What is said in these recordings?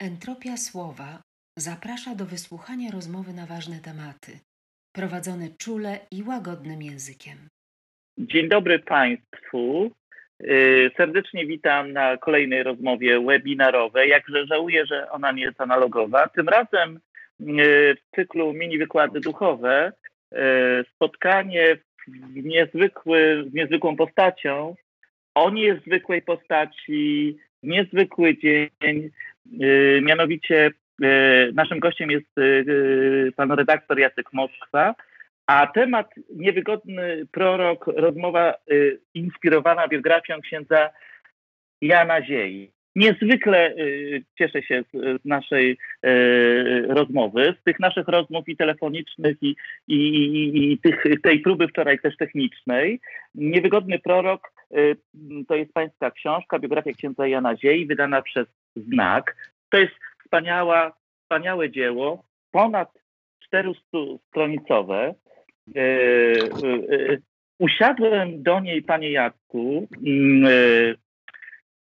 Entropia Słowa zaprasza do wysłuchania rozmowy na ważne tematy, prowadzone czule i łagodnym językiem. Dzień dobry Państwu. Y, serdecznie witam na kolejnej rozmowie webinarowej. Jakże żałuję, że ona nie jest analogowa. Tym razem y, w cyklu mini wykłady duchowe y, spotkanie w, niezwykły, z niezwykłą postacią, o niezwykłej postaci, niezwykły dzień, mianowicie naszym gościem jest pan redaktor Jacek Moskwa, a temat niewygodny prorok, rozmowa y, inspirowana biografią księdza Jana Ziei. Niezwykle y, cieszę się z, naszej y, rozmowy, z tych naszych rozmów i telefonicznych, i, i, i, tych, tej próby wczoraj też technicznej. Niewygodny prorok y, to jest pańska książka, biografia księdza Jana Ziei, wydana przez Znak. To jest wspaniała, wspaniałe dzieło, ponad 400-stronicowe, E, e, usiadłem do niej, panie Jacku, mm, e,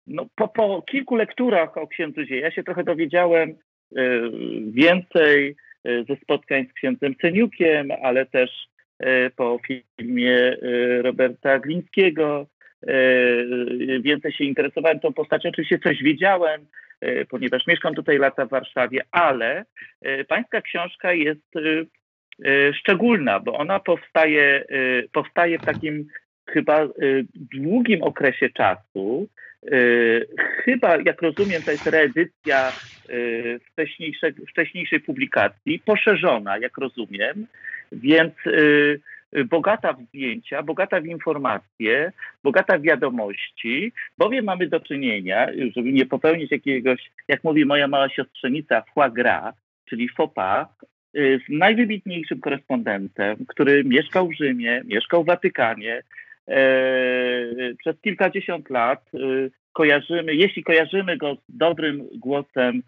no, po, po kilku lekturach o księdzu Zie, ja się trochę dowiedziałem więcej ze spotkań z księdzem Ceniukiem, ale też po filmie Roberta Glińskiego. Więcej się interesowałem tą postacią, oczywiście coś wiedziałem, ponieważ mieszkam tutaj lata w Warszawie, ale pańska książka jest szczególna, bo ona powstaje, powstaje w takim chyba długim okresie czasu. Chyba, jak rozumiem, to jest reedycja wcześniejszej publikacji, poszerzona, jak rozumiem, więc bogata w zdjęcia, bogata w informacje, bogata w wiadomości, bowiem mamy do czynienia, żeby nie popełnić jakiegoś, jak mówi moja mała siostrzenica, foie gras, czyli pas, Y, z najwybitniejszym korespondentem, który mieszkał w Rzymie, mieszkał w Watykanie. E, przez kilkadziesiąt lat y, kojarzymy, jeśli kojarzymy go z dobrym głosem, e,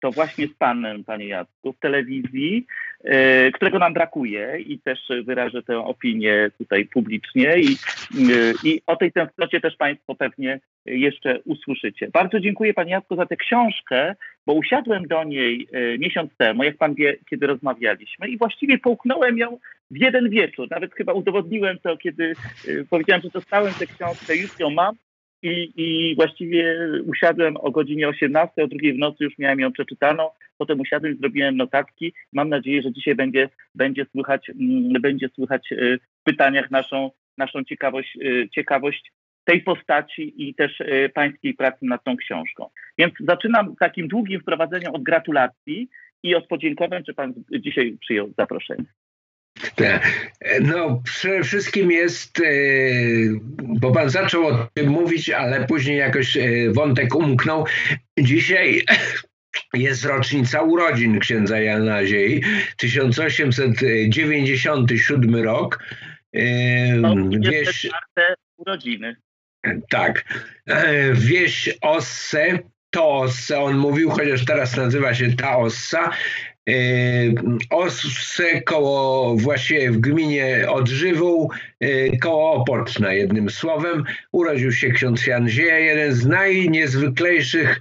to właśnie z panem, panie Jacku, w telewizji, e, którego nam brakuje i też wyrażę tę opinię tutaj publicznie i, i o tej tęsknocie też państwo pewnie jeszcze usłyszycie. Bardzo dziękuję Panie Jacku za tę książkę, bo usiadłem do niej e, miesiąc temu, jak Pan wie, kiedy rozmawialiśmy i właściwie połknąłem ją w jeden wieczór. Nawet chyba udowodniłem to, kiedy e, powiedziałem, że dostałem tę książkę, już ją mam i, i właściwie usiadłem o godzinie 18, o drugiej w nocy już miałem ją przeczytaną, potem usiadłem, zrobiłem notatki. Mam nadzieję, że dzisiaj będzie, będzie słychać, mm, będzie słychać e, w pytaniach naszą, naszą ciekawość, ciekawość tej postaci i też e, pańskiej pracy nad tą książką. Więc zaczynam takim długim wprowadzeniem od gratulacji i od podziękowań, że pan dzisiaj przyjął zaproszenie. No, przede wszystkim jest, e, bo pan zaczął o tym mówić, ale później jakoś e, wątek umknął. Dzisiaj jest rocznica urodzin księdza Jana Ziei, 1897 rok. No, wieś... urodziny. Tak. E, wieś Osse, to Osse, on mówił, chociaż teraz nazywa się ta Ossa. E, Osse koło, właściwie w gminie Odżywół, e, koło Opoczna, jednym słowem. Urodził się ksiądz Jan Zieja, jeden z najniezwyklejszych,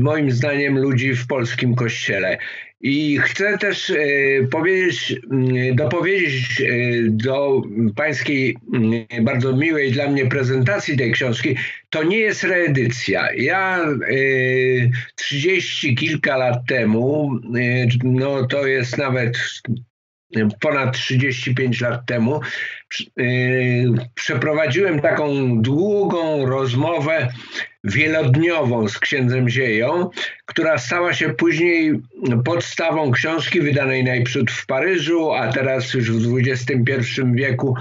moim zdaniem, ludzi w polskim kościele. I chcę też e, powiedzieć, mm, dopowiedzieć e, do pańskiej mm, bardzo miłej dla mnie prezentacji tej książki, to nie jest reedycja. Ja e, trzydzieści kilka lat temu, no to jest nawet ponad 35 lat temu, przeprowadziłem taką długą rozmowę wielodniową z księdzem Zieją, która stała się później podstawą książki wydanej najpierw w Paryżu, a teraz już w XXI wieku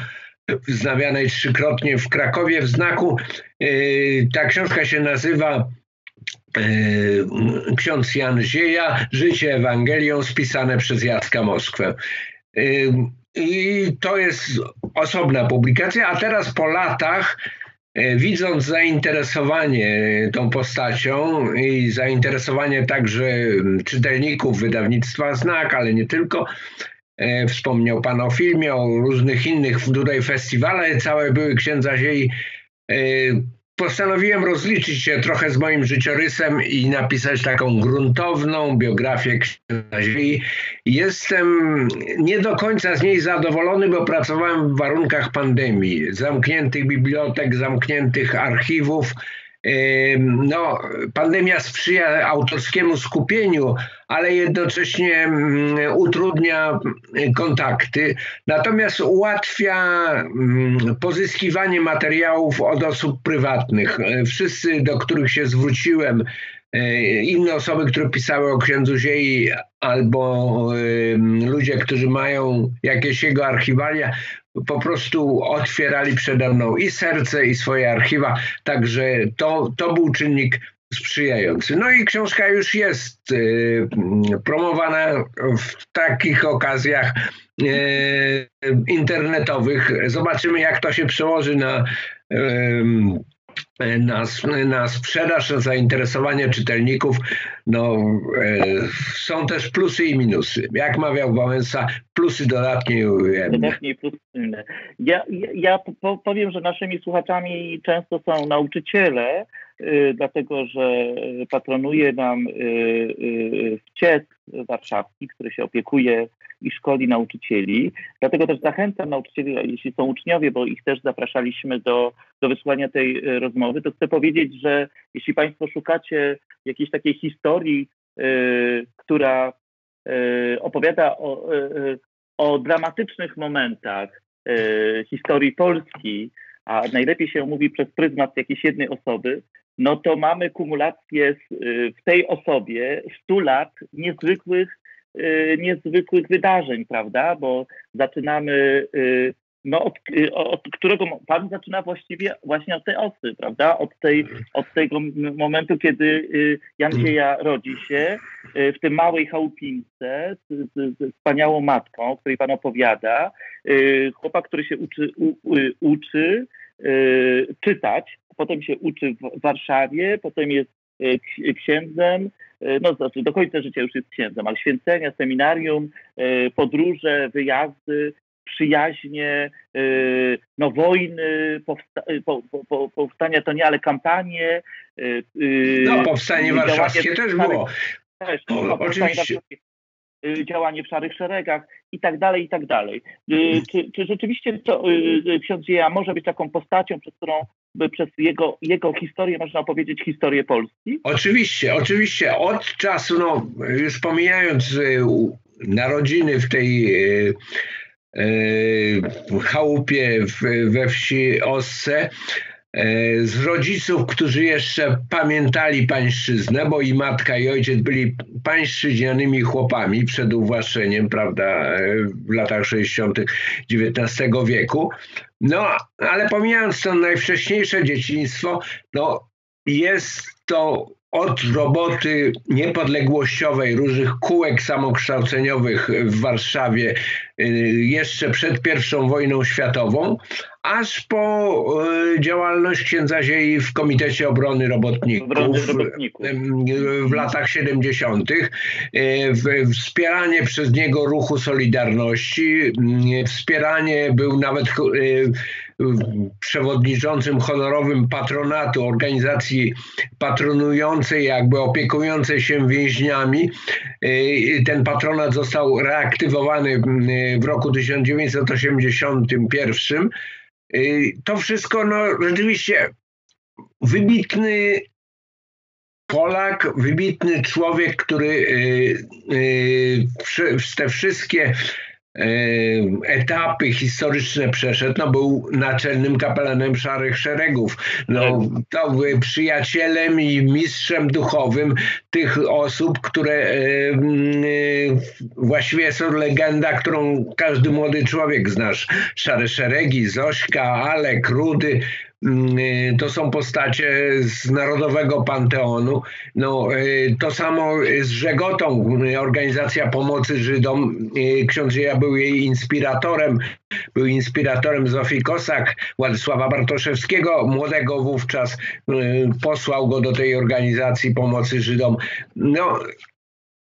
wznawianej trzykrotnie w Krakowie w znaku. Yy, ta książka się nazywa yy, Ksiądz Jan Zieja, Życie Ewangelią spisane przez Jacka Moskwę. Yy, I to jest osobna publikacja, a teraz po latach widząc zainteresowanie tą postacią i zainteresowanie także czytelników wydawnictwa Znak, ale nie tylko, e, wspomniał Pan o filmie, o różnych innych tutaj festiwale, całe były księdza Ziei. Postanowiłem rozliczyć się trochę z moim życiorysem i napisać taką gruntowną biografię księdza. Jestem nie do końca z niej zadowolony, bo pracowałem w warunkach pandemii, zamkniętych bibliotek, zamkniętych archiwów no, pandemia sprzyja autorskiemu skupieniu, ale jednocześnie mm, utrudnia kontakty, natomiast ułatwia mm, pozyskiwanie materiałów od osób prywatnych. Wszyscy, do których się zwróciłem, inne osoby, które pisały o księdzu Ziei, albo ludzie, którzy mają jakieś jego archiwalia, po prostu otwierali przede mną i serce, i swoje archiwa, także to, to był czynnik sprzyjający. No i książka już jest y, promowana w takich okazjach y, internetowych. Zobaczymy, jak to się przełoży na na, na sprzedaż, na zainteresowanie czytelników, no, e, są też plusy i minusy. Jak mawiał Wałęsa, plusy dodatnie i ujemne. Dodatnie i plusy inne. Ja, ja, ja powiem, że naszymi słuchaczami często są nauczyciele, y, dlatego że patronuje nam y, y, wciec warszawski, który się opiekuje i szkoli nauczycieli. Dlatego też zachęcam nauczycieli, jeśli są uczniowie, bo ich też zapraszaliśmy do, do wysłania tej e, rozmowy, to chcę powiedzieć, że jeśli Państwo szukacie jakiejś takiej historii, y, która y, opowiada o, y, o dramatycznych momentach historii Polski, a najlepiej się mówi przez pryzmat jakiejś jednej osoby, no to mamy kumulację w tej osobie 100 lat niezwykłych niezwykłych wydarzeń, prawda? Bo zaczynamy, y, no od, y, od którego Pan zaczyna właściwie właśnie od tej osy, prawda? Od, tej, od tego momentu, kiedy Jandzieja rodzi się w tej małej chałupince z, z, z wspaniałą matką, o której Pan opowiada. Chłopak, który się uczy, u, uczy czytać, potem się uczy w Warszawie, potem jest księdzem, no znaczy do końca życia już jest księdzem, ale święcenia, seminarium, e, podróże, wyjazdy, przyjaźnie, e, no wojny, powsta po, po, powstania to nie, ale kampanie. No powstanie warszawskie też było. Też, o, oczywiście. Działanie w szarych szeregach i tak dalej, i tak dalej. Czy, czy rzeczywiście to, ksiądz Dzieja może być taką postacią, przez którą przez jego, jego historię można opowiedzieć historię Polski? Oczywiście, oczywiście. Od czasu, no już pomijając e, narodziny w tej e, e, chałupie we wsi Osse, z rodziców, którzy jeszcze pamiętali pańszczyznę, bo i matka i ojciec byli pańszczyźnianymi chłopami przed uwłaszczeniem, prawda, w latach 60. XIX wieku. No, ale pomijając to najwcześniejsze dzieciństwo, no, jest to od roboty niepodległościowej, różnych kółek samokształceniowych w Warszawie y, jeszcze przed I wojną światową, aż po y, działalność księdza Ziei w Komitecie Obrony Robotników, Obrony Robotników. w latach 70., y, wspieranie przez niego ruchu Solidarności, wspieranie był nawet przewodniczącym honorowym patronatu organizacji patronującej, jakby opiekującej się więźniami. Ten patronat został reaktywowany w roku 1981. To wszystko no, rzeczywiście wybitny Polak, wybitny człowiek, który te wszystkie etapy historyczne przeszedł, no był naczelnym kapelanem Szarych Szeregów. No, to był przyjacielem i mistrzem duchowym tych osób, które właściwie są legenda, którą każdy młody człowiek znasz. Szare Szeregi, Zośka, Alek, Rudy, to są postacie z Narodowego Panteonu. No, y, to samo z Żegotą, organizacja pomocy Żydom. Y, ksiądz ja był jej inspiratorem, był inspiratorem Zofii Kosak, Władysława Bartoszewskiego, młodego wówczas, posłał go do tej organizacji pomocy Żydom. No,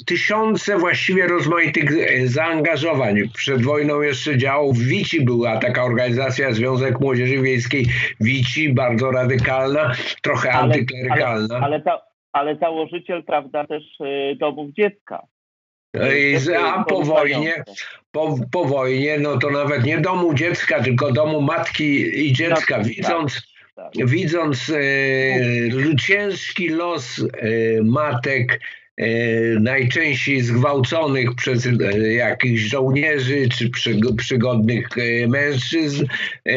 tysiące właściwie rozmaitych zaangażowań. Przed wojną jeszcze działał w Wici, była taka organizacja Związek Młodzieży Wiejskiej Wici, bardzo radykalna, trochę ale, antyklerykalna. Ale, ale, ta, ale założyciel, prawda, też y, domów dziecka. A po wojnie, po, po wojnie, no to nawet nie domu dziecka, tylko domu matki i dziecka, tak, widząc, tak. widząc e, ciężki los e, matek, e, najczęściej zgwałconych przez e, jakichś żołnierzy czy przy, przygodnych e, mężczyzn e,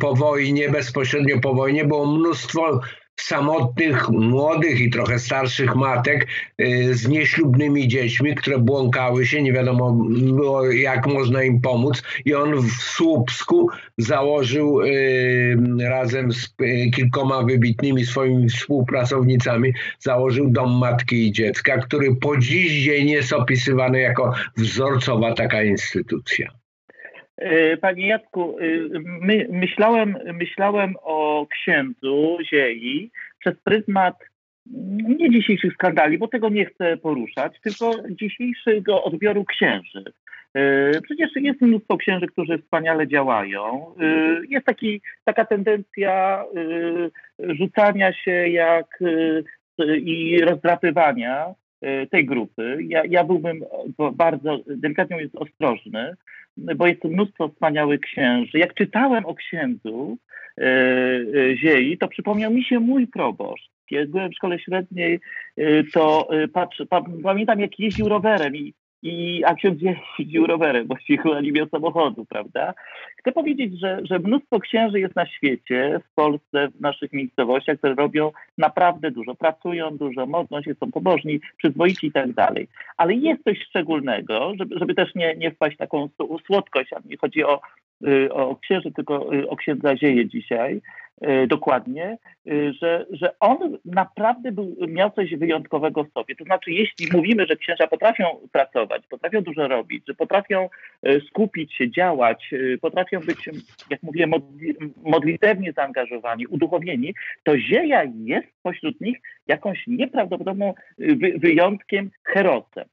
po wojnie, bezpośrednio po wojnie, było mnóstwo samotnych, młodych i trochę starszych matek y, z nieślubnymi dziećmi, które błąkały się, nie wiadomo było jak można im pomóc i on w Słupsku założył y, razem z y, kilkoma wybitnymi swoimi współpracownicami, założył Dom Matki i Dziecka, który po dziś dzień jest opisywany jako wzorcowa taka instytucja. E, panie Jacku, e, my, myślałem, myślałem o księdzu Ziei przez pryzmat mm, nie dzisiejszych skandali, bo tego nie chcę poruszać, tylko dzisiejszego odbioru księży. E, przecież jest mnóstwo księży, którzy wspaniale działają. Jest taki, taka tendencja rzucania się jak i rozdrapywania tej grupy. Ja, ja byłbym bardzo, delikatnie mówiąc, ostrożny, bo jest mnóstwo wspaniałych księży. Jak czytałem o księdzu e, e, Ziei, to przypomniał mi się mój proboszcz. Jak byłem w szkole średniej, e, to patrz, pamiętam jak jeździł rowerem i i a ksiądz jeździł rowerem, właściwie chyba nie miał samochodu, prawda? Chcę powiedzieć, że, że mnóstwo księży jest na świecie, w Polsce, w naszych miejscowościach, które robią naprawdę dużo, pracują dużo, modlą się, są pobożni, przyzwoici i tak dalej. Ale jest coś szczególnego, żeby, żeby też nie, nie wpaść w taką słodkość, a nie chodzi o Y, o księży, tylko y, o księdza Zieje dzisiaj, dokładnie, że, że on naprawdę był, miał coś wyjątkowego w sobie. To znaczy, jeśli mówimy, że księża potrafią pracować, potrafią dużo robić, że potrafią skupić się, działać, potrafią być, jak mówię, modli, modlitewnie zaangażowani, uduchowieni, to Zieja jest pośród nich jakąś nieprawdopodobną wyjątkiem, herosem.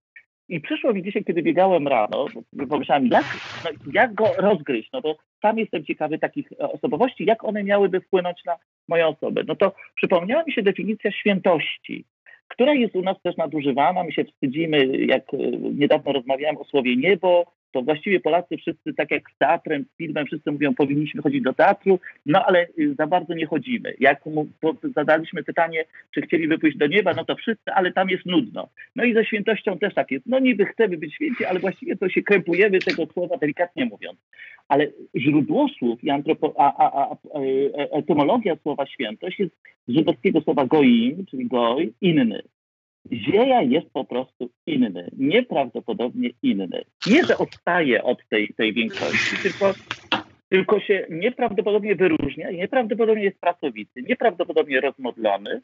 I przyszło mi dzisiaj, kiedy biegałem rano, pomyślałem, jak, no, jak go rozgryźć, no bo tam jestem ciekawy takich osobowości, jak one miałyby wpłynąć na moją osobę. No to przypomniała mi się definicja świętości, która jest u nas też nadużywana. My się wstydzimy, jak e, niedawno rozmawiałem o słowie niebo, to właściwie Polacy wszyscy, tak jak z teatrem, z filmem, wszyscy mówią, powinniśmy chodzić do teatru, no ale y, za bardzo nie chodzimy. Jak mu zadaliśmy pytanie, czy chcieliby pójść do nieba, no to wszyscy, ale tam jest nudno. No i ze świętością też tak jest. No niby chcemy być święci, ale właściwie to się krępujemy tego słowa, delikatnie mówiąc. Ale źródło słów i antropo, a, a, a, e, etymologia słowa świętość jest z żydowskiego słowa goim, czyli goj, inny. Zieja jest po prostu inny, nieprawdopodobnie inny. Nie, że odstaje od tej, tej większości, tylko, tylko się nieprawdopodobnie wyróżnia nieprawdopodobnie jest pracowity, nieprawdopodobnie rozmodlony.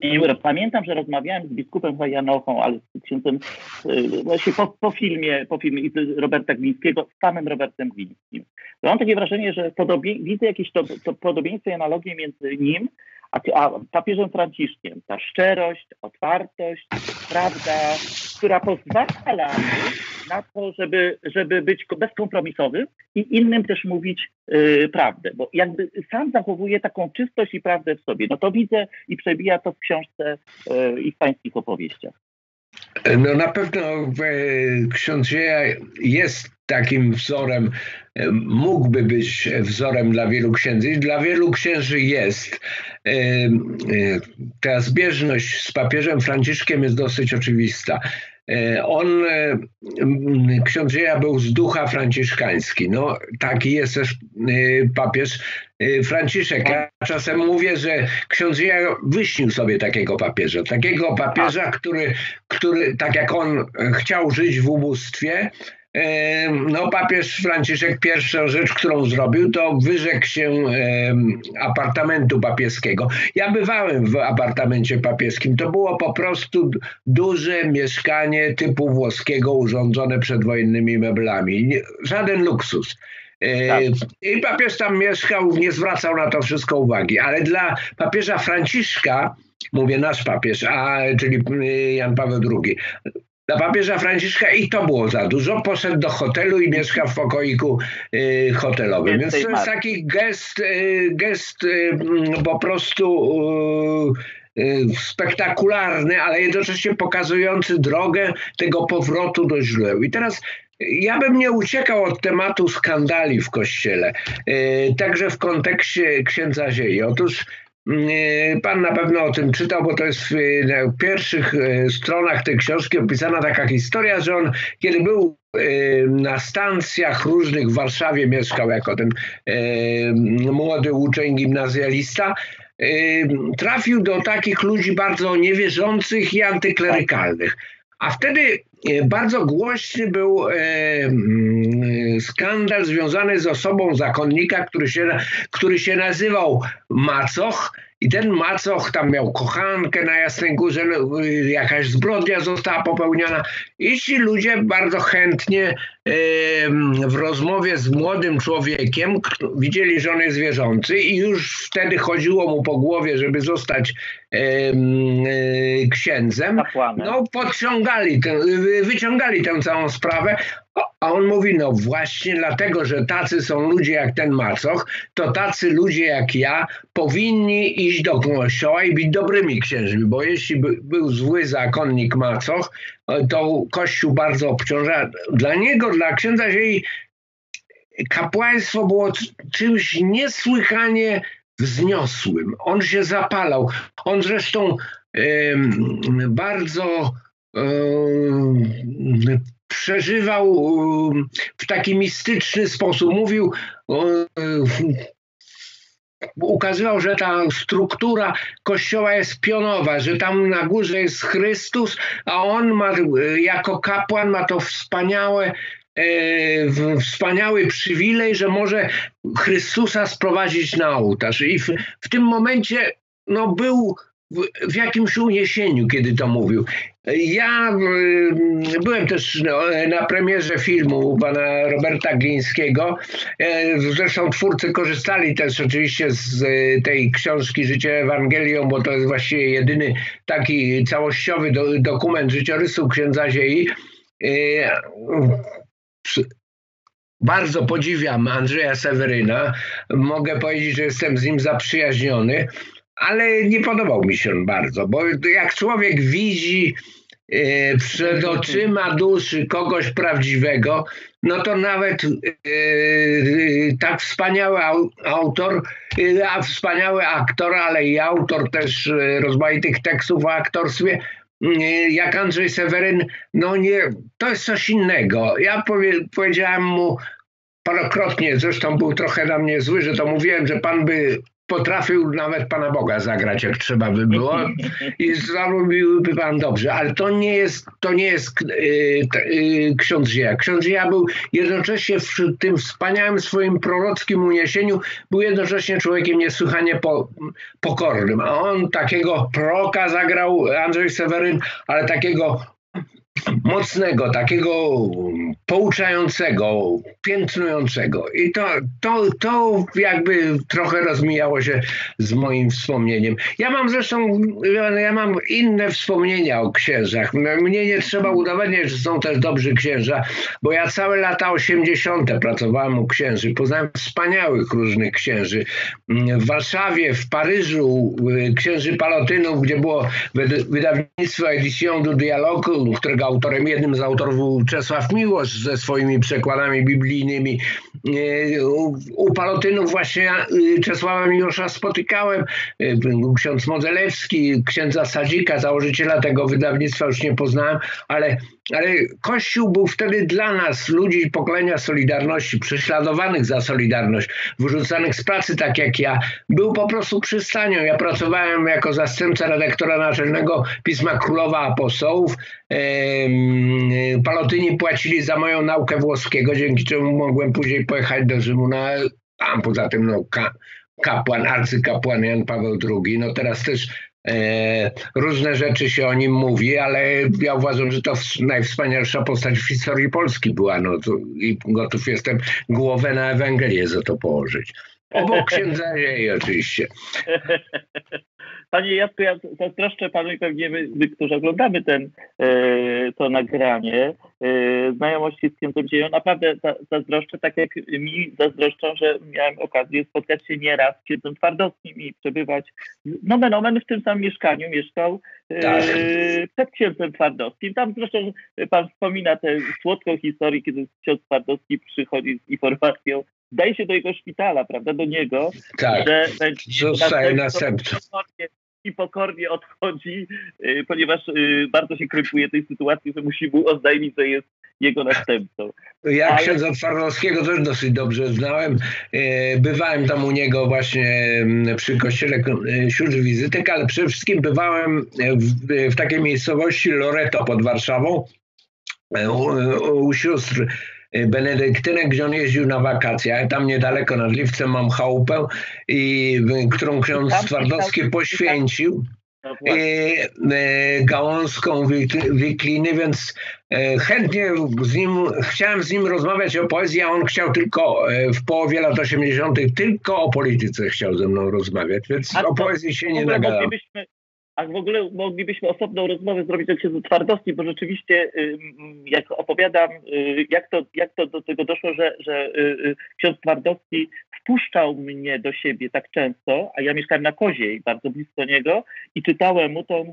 I pamiętam, że rozmawiałem z biskupem Janochą, ale z księdzem y, właśnie po, po, filmie, po filmie Roberta Glińskiego, z samym Robertem Glińskim. Mam takie wrażenie, że podobie, widzę jakieś to, to podobieństwo i analogię między nim a, a papieżem Franciszkiem ta szczerość, otwartość, prawda, która pozwala na to, żeby, żeby być bezkompromisowym i innym też mówić yy, prawdę, bo jakby sam zachowuje taką czystość i prawdę w sobie. No to widzę i przebija to w książce yy, i w pańskich opowieściach. No na pewno ksiądz jest takim wzorem, mógłby być wzorem dla wielu księży. Dla wielu księży jest. E, e, ta zbieżność z papieżem Franciszkiem jest dosyć oczywista. E, on, ksiądz Dzieja był z ducha franciszkański. No, taki jest też papież Franciszek. Ja czasem mówię, że ksiądz Dzieja wyśnił sobie takiego papieża. Takiego papieża, który, który tak jak on chciał żyć w ubóstwie, no papież Franciszek pierwszą rzecz, którą zrobił, to wyrzekł się apartamentu papieskiego. Ja bywałem w apartamencie papieskim. To było po prostu duże mieszkanie typu włoskiego urządzone przedwojennymi meblami. Żaden luksus. Tak. I papież tam mieszkał, nie zwracał na to wszystko uwagi. Ale dla papieża Franciszka mówię nasz papież, a, czyli Jan Paweł II, dla papieża Franciszka i to było za dużo. Poszedł do hotelu i mieszka w pokoiku y, hotelowym. Więc to jest taki gest, y, gest y, po prostu spektakularny, ale jednocześnie pokazujący drogę tego powrotu do źródeł. I teraz ja bym nie uciekał od tematu skandali w kościele, y, także w kontekście księdza Ziei. Otóż Mm, pan na pewno o tym czytał, bo to jest w pierwszych e, stronach tej książki opisana taka historia, że on kiedy był na stacjach różnych w Warszawie mieszkał jako ten młody uczeń gimnazjalista, trafił do takich ludzi bardzo niewierzących i antyklerykalnych. A wtedy bardzo głośny był mm, skandal związany z osobą zakonnika, który się, który się nazywał Macoch. I ten macoch tam miał kochankę na Jasnej Górze, no, jakaś zbrodnia została popełniona. I ci ludzie bardzo chętnie w rozmowie z młodym człowiekiem widzieli, że on jest wierzący i już wtedy chodziło mu po głowie, żeby zostać e, księdzem. No podciągali, wyciągali tę całą sprawę, a on mówi, no właśnie dlatego, że tacy są ludzie jak ten Macoch, to tacy ludzie jak ja powinni iść do kościoła i być dobrymi księżmi, bo jeśli by, był zły zakonnik Macoch, to Kościół bardzo obciąża. Dla niego, dla księdza Ziei kapłaństwo było czymś niesłychanie wzniosłym. On się zapalał. On zresztą bardzo przeżywał w taki mistyczny sposób. Mówił, ukazywał, że ta struktura kościoła jest pionowa, że tam na górze jest Chrystus, a on ma jako kapłan ma to wspaniałe e, wspaniały przywilej, że może Chrystusa sprowadzić na ołtarz. I w, w tym momencie no, był w, jakimś uniesieniu, kiedy to mówił. Ja byłem też na premierze filmu pana Roberta Glińskiego. E, zresztą twórcy korzystali też oczywiście z e, tej książki Życie Ewangelią, bo to jest właściwie jedyny taki całościowy do, dokument życiorysu księdza Ziei. E, bardzo podziwiam Andrzeja Seweryna. Mogę powiedzieć, że jestem z nim zaprzyjaźniony ale nie podobał mi się bardzo, bo jak człowiek widzi e, przed oczyma duszy kogoś prawdziwego, no to nawet e, tak wspaniały autor, e, a wspaniały aktor, ale i autor też rozmaitych tekstów o aktorstwie, jak Andrzej Seweryn, no nie, to jest coś innego. Ja powie, powiedziałem mu parokrotnie, zresztą był trochę na mnie zły, że to mówiłem, że pan by potrafił nawet Pana Boga zagrać, jak trzeba by było i zrobiłby Pan dobrze, ale to nie jest, to nie jest yy, yy, ksiądz Zieja. Ksiądz Zieja był jednocześnie w tym wspaniałym swoim prorockim uniesieniu, był jednocześnie człowiekiem niesłychanie po, pokornym, a on takiego proka zagrał Andrzej Seweryn, ale takiego mocnego, takiego pouczającego, piętnującego. I to, to, to jakby trochę rozmijało się z moim wspomnieniem. Ja mam zresztą, ja mam inne wspomnienia o księżach. Mnie nie trzeba udowadniać, że są też dobrzy księża, bo ja całe lata 80. pracowałem u księży. Poznałem wspaniałych różnych księży. W Warszawie, w Paryżu, księży Palotynów, gdzie było wydawnictwo Edition du Dialogu, którego autorem, jednym z autorów był Czesław Miłosz ze swoimi przekładami biblijnymi. E, u Palotynów właśnie y, Czesława Miłosza spotykałem, e, ksiądz Modzelewski, księdza Sadzika, założyciela tego wydawnictwa już nie poznałem, ale ale Kościół był wtedy dla nas, ludzi pokolenia Solidarności, prześladowanych za Solidarność, wyrzucanych z pracy tak jak ja, był po prostu przystanią. Ja pracowałem jako zastępca redaktora naczelnego Pisma Królowa Apostołów. Palotyni płacili za moją naukę włoskiego, dzięki czemu mogłem później pojechać do Rzymu na poza tym no, kapłan, arcykapłan Jan Paweł II, no teraz też różne rzeczy się o nim mówi, ale ja uważam, że to najwspanialsza postać w historii Polski była. No, to, I gotów jestem głowę na Ewangelię za to położyć. Obok księdza jej oczywiście. Panie Jacku, ja zazdroszczę panu i pewnie my, my którzy oglądamy ten, e, to nagranie, e, znajomości z księdzem dzieją, naprawdę zazdroszczę, tak jak mi zazdroszczą, że miałem okazję spotkać się nieraz z księdzem Twardowskim i przebywać, nomen omen w tym samym mieszkaniu mieszkał e, tak. przed księdzem Twardowskim. Tam zresztą pan wspomina tę słodką historię, kiedy ksiądz Twardowski przychodzi z informacją, daje się do jego szpitala, prawda, do niego, tak. że zostaje następcą i pokornie odchodzi, y, ponieważ y, bardzo się krępuje tej sytuacji, że musi mu oznajmić, że jest jego następcą. Ja Ale... księdza Twardowskiego też dosyć dobrze znałem. Y, bywałem tam u niego właśnie mm, przy kościele sióstr wizytek, ale przede wszystkim bywałem w, w takiej miejscowości Loreto pod Warszawą u, u sióstr Benedyktynek, gdzie on jeździł na wakacje. Tam niedaleko nad Liwcem mam chałupę, i, którą ksiądz Twardowski poświęcił. No e, gałązką wikliny, więc chętnie z nim, chciałem z nim rozmawiać o poezji, a on chciał tylko w połowie lat 80. tylko o polityce chciał ze mną rozmawiać, więc o poezji się nie nagadał. A w ogóle moglibyśmy osobną rozmowę zrobić o księdzu Twardowskim, bo rzeczywiście jak opowiadam, y, jak to, jak to do tego doszło, że, że y, y, ksiądz Twardowski wpuszczał mnie do siebie tak często, a ja mieszkałem na Koziej, bardzo blisko niego i czytałem mu, to,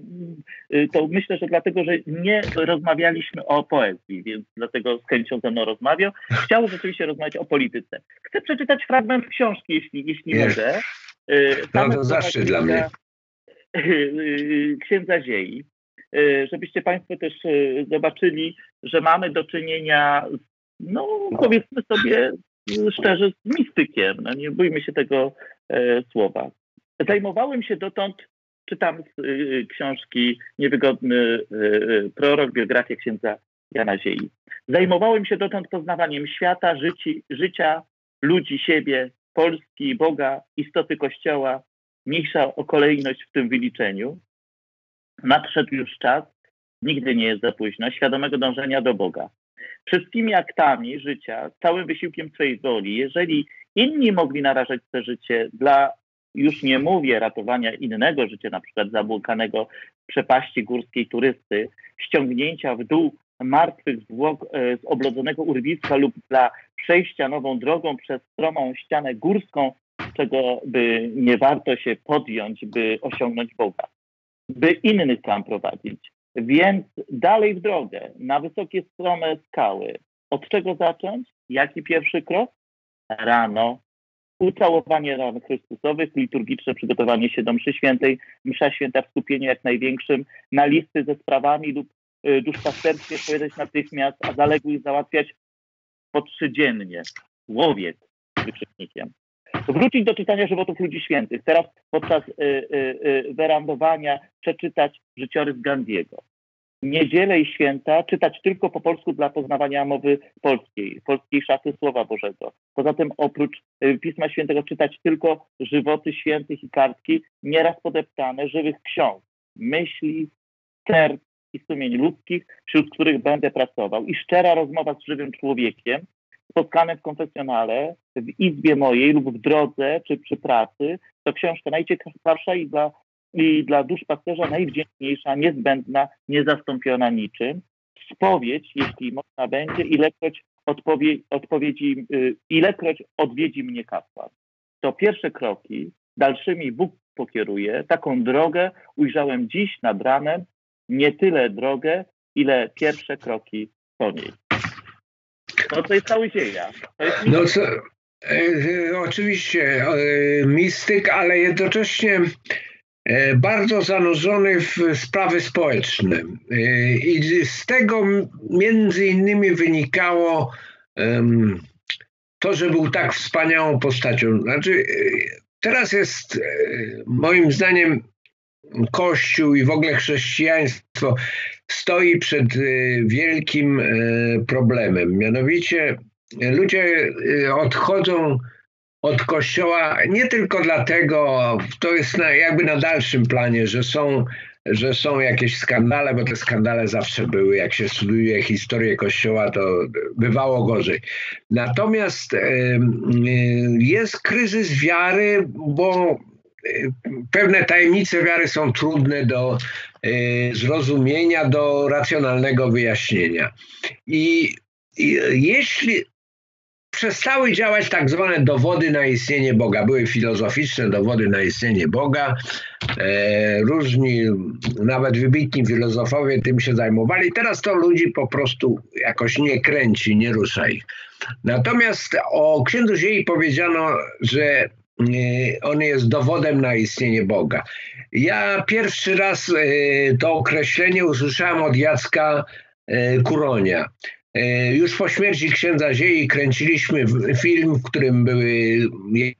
to myślę, że dlatego, że nie rozmawialiśmy o poezji, więc dlatego z chęcią ze mną rozmawiał. Chciał rzeczywiście rozmawiać o polityce. Chcę przeczytać fragment książki, jeśli, jeśli mogę. No to zaszczyt dla mnie. księdza Ziei, żebyście Państwo też e, zobaczyli, że mamy do czynienia, no powiedzmy sobie szczerze, z mistykiem. No, nie bójmy się tego e, słowa. Zajmowałem się dotąd, czytam z e, książki Niewygodny prorok, biografia księdza Jana Ziei. Zajmowałem się dotąd poznawaniem świata, życi, życia, ludzi, siebie, Polski, Boga, istoty Kościoła, mniejsza o kolejność w tym wyliczeniu. Nadszedł już czas, nigdy nie jest za późno, świadomego dążenia do Boga. Wszystkimi aktami życia, całym wysiłkiem swojej woli, jeżeli inni mogli narażać to życie dla, już nie mówię, ratowania innego życia, na przykład zabłąkanego w przepaści górskiej turysty, ściągnięcia w dół martwych zwłok e, z oblodzonego urwiska lub dla przejścia nową drogą przez stromą ścianę górską czego by nie warto się podjąć, by osiągnąć Boga, by innych tam prowadzić. Więc dalej w drogę, na wysokie strome skały. Od czego zacząć? Jaki pierwszy krok? Rano. Ucałowanie ran Chrystusowych, liturgiczne przygotowanie się do mszy świętej, msza święta w skupieniu jak największym, na listy ze sprawami lub y, duszpasterskie odpowiadać natychmiast, a zaległych załatwiać po trzydziennie. Łowiec wykrzyknikiem wrócić do czytania żywotów ludzi świętych. Teraz podczas y, y, y, werandowania przeczytać życiorys Gandiego. Niedzielę i święta czytać tylko po polsku dla poznawania mowy polskiej, polskiej szaty Słowa Bożego. Poza tym oprócz y, Pisma Świętego czytać tylko żywoty świętych i kartki, nieraz podeptane żywych ksiąg, myśli, serc i sumień ludzkich, wśród których będę pracował. I szczera rozmowa z żywym człowiekiem, spotkane w konfesjonale, w izbie mojej lub w drodze czy przy pracy, to książka najciekawsza i dla, i dla dusz pasterza najwdzięczniejsza, niezbędna, niezastąpiona niczym. Spowiedź, jeśli można będzie, ilekroć odpowie, odpowiedzi, y, ilekroć odwiedzi mnie kapłan. To pierwsze kroki, dalszymi Bóg pokieruje. Taką drogę ujrzałem dziś nad ranem, nie tyle drogę, ile pierwsze kroki po niej. No to jest cały dzieja. no co, e, e, oczywiście e, mistyk, ale jednocześnie e, bardzo zanurzony w sprawy społeczne. E, I z tego między innymi wynikało to, że był tak wspaniałą postacią. Znaczy, e, teraz jest moim zdaniem Kościół i w ogóle chrześcijaństwo stoi przed y, wielkim y, problemem. Mianowicie ludzie y, odchodzą od kościoła nie tylko dlatego, to jest na, jakby na dalszym planie, że są, że są jakieś skandale, bo te skandale zawsze były. Jak się studiuje historię kościoła, to bywało gorzej. Natomiast jest kryzys wiary, bo pewne tajemnice wiary są trudne do zrozumienia, do racjonalnego wyjaśnienia. I, i jeśli przestały działać tak zwane dowody na istnienie Boga. Były filozoficzne dowody na istnienie Boga. E, różni, nawet wybitni filozofowie tym się zajmowali. Teraz to ludzi po prostu jakoś nie kręci, nie rusza ich. Natomiast o księdzu Ziei powiedziano, że on jest dowodem na istnienie Boga. Ja pierwszy raz e, to określenie usłyszałem od Jacka e, Kuronia. E, już po śmierci księdza Ziei kręciliśmy film, w którym były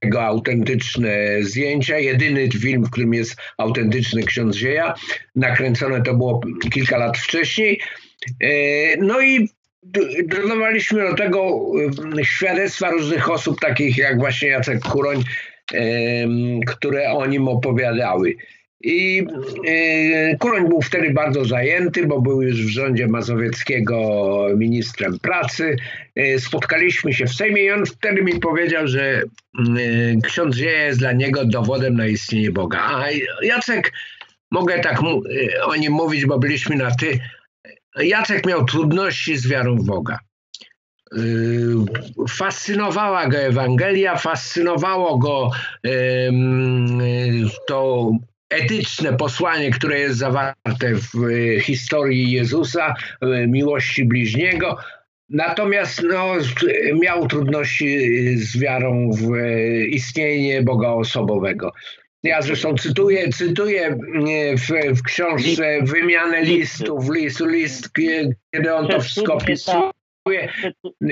jego autentyczne zdjęcia. Jedyny film, w którym jest autentyczny ksiądz Zieja. Nakręcone to było kilka lat wcześniej. E, no i dodawaliśmy do tego e, świadectwa różnych osób, takich jak właśnie Jacek Kuroń, które o nim opowiadały. I e, Kuroń był wtedy bardzo zajęty, bo był już w rządzie mazowieckiego ministrem pracy. E, spotkaliśmy się w Sejmie i on wtedy mi powiedział, że e, ksiądz Zieja jest dla niego dowodem na istnienie Boga. A Jacek, mogę tak o nim mówić, bo byliśmy na ty. Jacek miał trudności z wiarą w Boga. Fascynowała go Ewangelia, fascynowało go to etyczne posłanie, które jest zawarte w e, historii Jezusa, e, miłości bliźniego. Natomiast no, miał trudności z wiarą w istnienie Boga osobowego. Ja zresztą cytuję, cytuję w, w książce wymianę listów, list, list, kiedy on to wszystko opisuje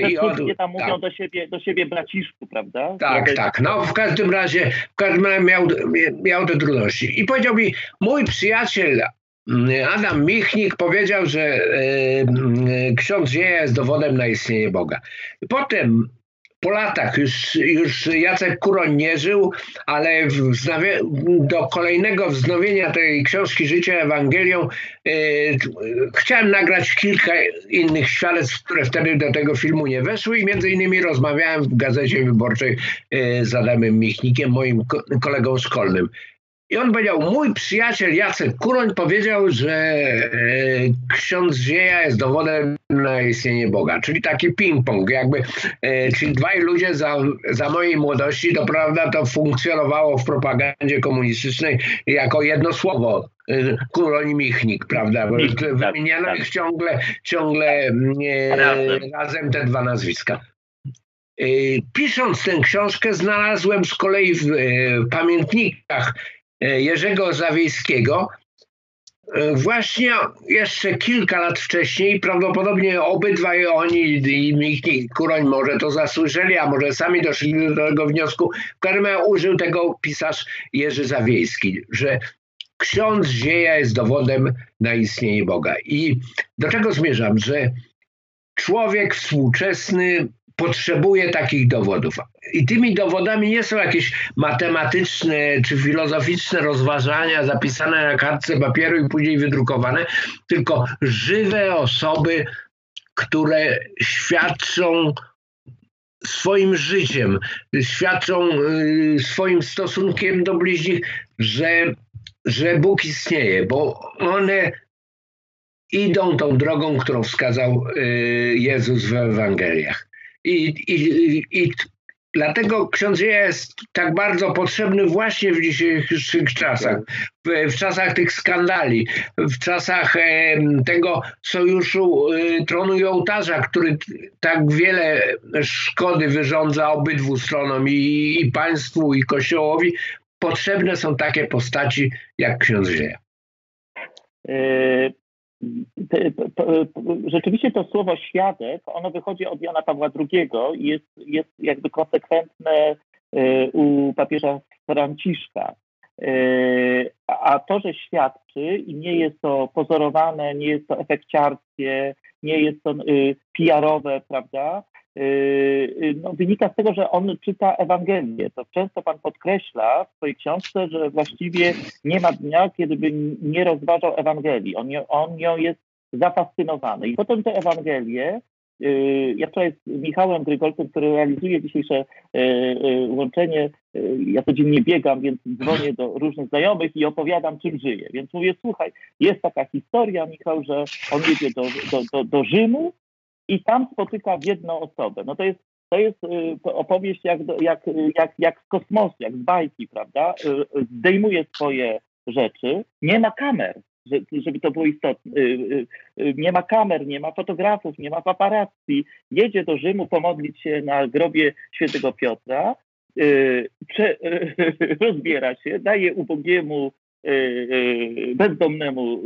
i on, tam mówią tak. do, siebie, do siebie braciszku, prawda? Tak, tak. No w każdym razie, w każdym razie miał, miał te trudności. I powiedział mi, mój przyjaciel mm, Adam Michnik powiedział, że e, ksiądz Zieja jest dowodem na istnienie Boga. Potem po latach już, już Jacek Kuroń nie żył, ale do kolejnego wznowienia tej książki Życia Ewangelią e, chciałem nagrać kilka innych świadectw, które wtedy do tego filmu nie weszły i między innymi rozmawiałem w Gazecie Wyborczej e, z Adamem Michnikiem, moim kolegą szkolnym. I on powiedział, mój przyjaciel Jacek Kuroń powiedział, że e, ksiądz Zieja jest dowodem na istnienie Boga. Czyli taki ping-pong, jakby, e, czyli dwaj ludzie za, za mojej młodości, to prawda, to funkcjonowało w propagandzie komunistycznej jako jedno słowo. E, Kuroń Michnik, prawda? Tak, wymieniano tak. ich ciągle, ciągle e, razem. razem te dwa nazwiska. Pisząc tę książkę, znalazłem z kolei w e, pamiętnikach Jerzego Zawiejskiego, e, Właśnie jeszcze kilka lat wcześniej, prawdopodobnie obydwaj oni i Kuroń może to zasłyszeli, a może sami doszli do tego wniosku. W każdym razie użył tego pisarz Jerzy Zawiejski, że ksiądz Zieja jest dowodem na istnienie Boga. I do czego zmierzam? Że człowiek współczesny potrzebuje takich dowodów. I tymi dowodami nie są jakieś matematyczne czy filozoficzne rozważania zapisane na kartce papieru i później wydrukowane, tylko żywe osoby, które świadczą swoim życiem, świadczą y, swoim stosunkiem do bliźnich, że, że Bóg istnieje, bo one idą tą drogą, którą wskazał y, Jezus w Ewangeliach. I, i, i dlatego ksiądz jest tak bardzo potrzebny właśnie w dzisiejszych czasach, w, w czasach tych skandali, w czasach e, tego sojuszu e, tronu i ołtarza, który tak wiele szkody wyrządza obydwu stronom i, i państwu, i kościołowi. Potrzebne są takie postaci jak ksiądz Zieja. Rzeczywiście to słowo świadek, ono wychodzi od Jana Pawła II i jest, jest jakby konsekwentne e, u papieża Franciszka. E, a to, że świadczy i nie jest to pozorowane, nie jest to efekciarskie, nie jest to e, PR-owe, prawda, no, wynika z tego, że on czyta Ewangelię. To często pan podkreśla w swojej książce, że właściwie nie ma dnia, kiedy by nie rozważał Ewangelii. On, on nią jest zafascynowany. I potem te Ewangelie ja wczoraj z Michałem Grygolcem, który realizuje dzisiejsze łączenie, ja codziennie biegam, więc dzwonię do różnych znajomych i opowiadam, czym żyję. Więc mówię, słuchaj, jest taka historia, Michał, że on jedzie do, do, do, do Rzymu i tam spotyka jedną osobę. No to jest to jest opowieść jak, jak, jak, jak z kosmosu, jak z bajki, prawda? Zdejmuje swoje rzeczy, nie ma kamer, żeby to było istotne. Y, y, y, nie ma kamer, nie ma fotografów, nie ma paparazzi. Jedzie do Rzymu pomodlić się na grobie świętego Piotra, prze, rozbiera się, daje ubogiemu, bezdomnemu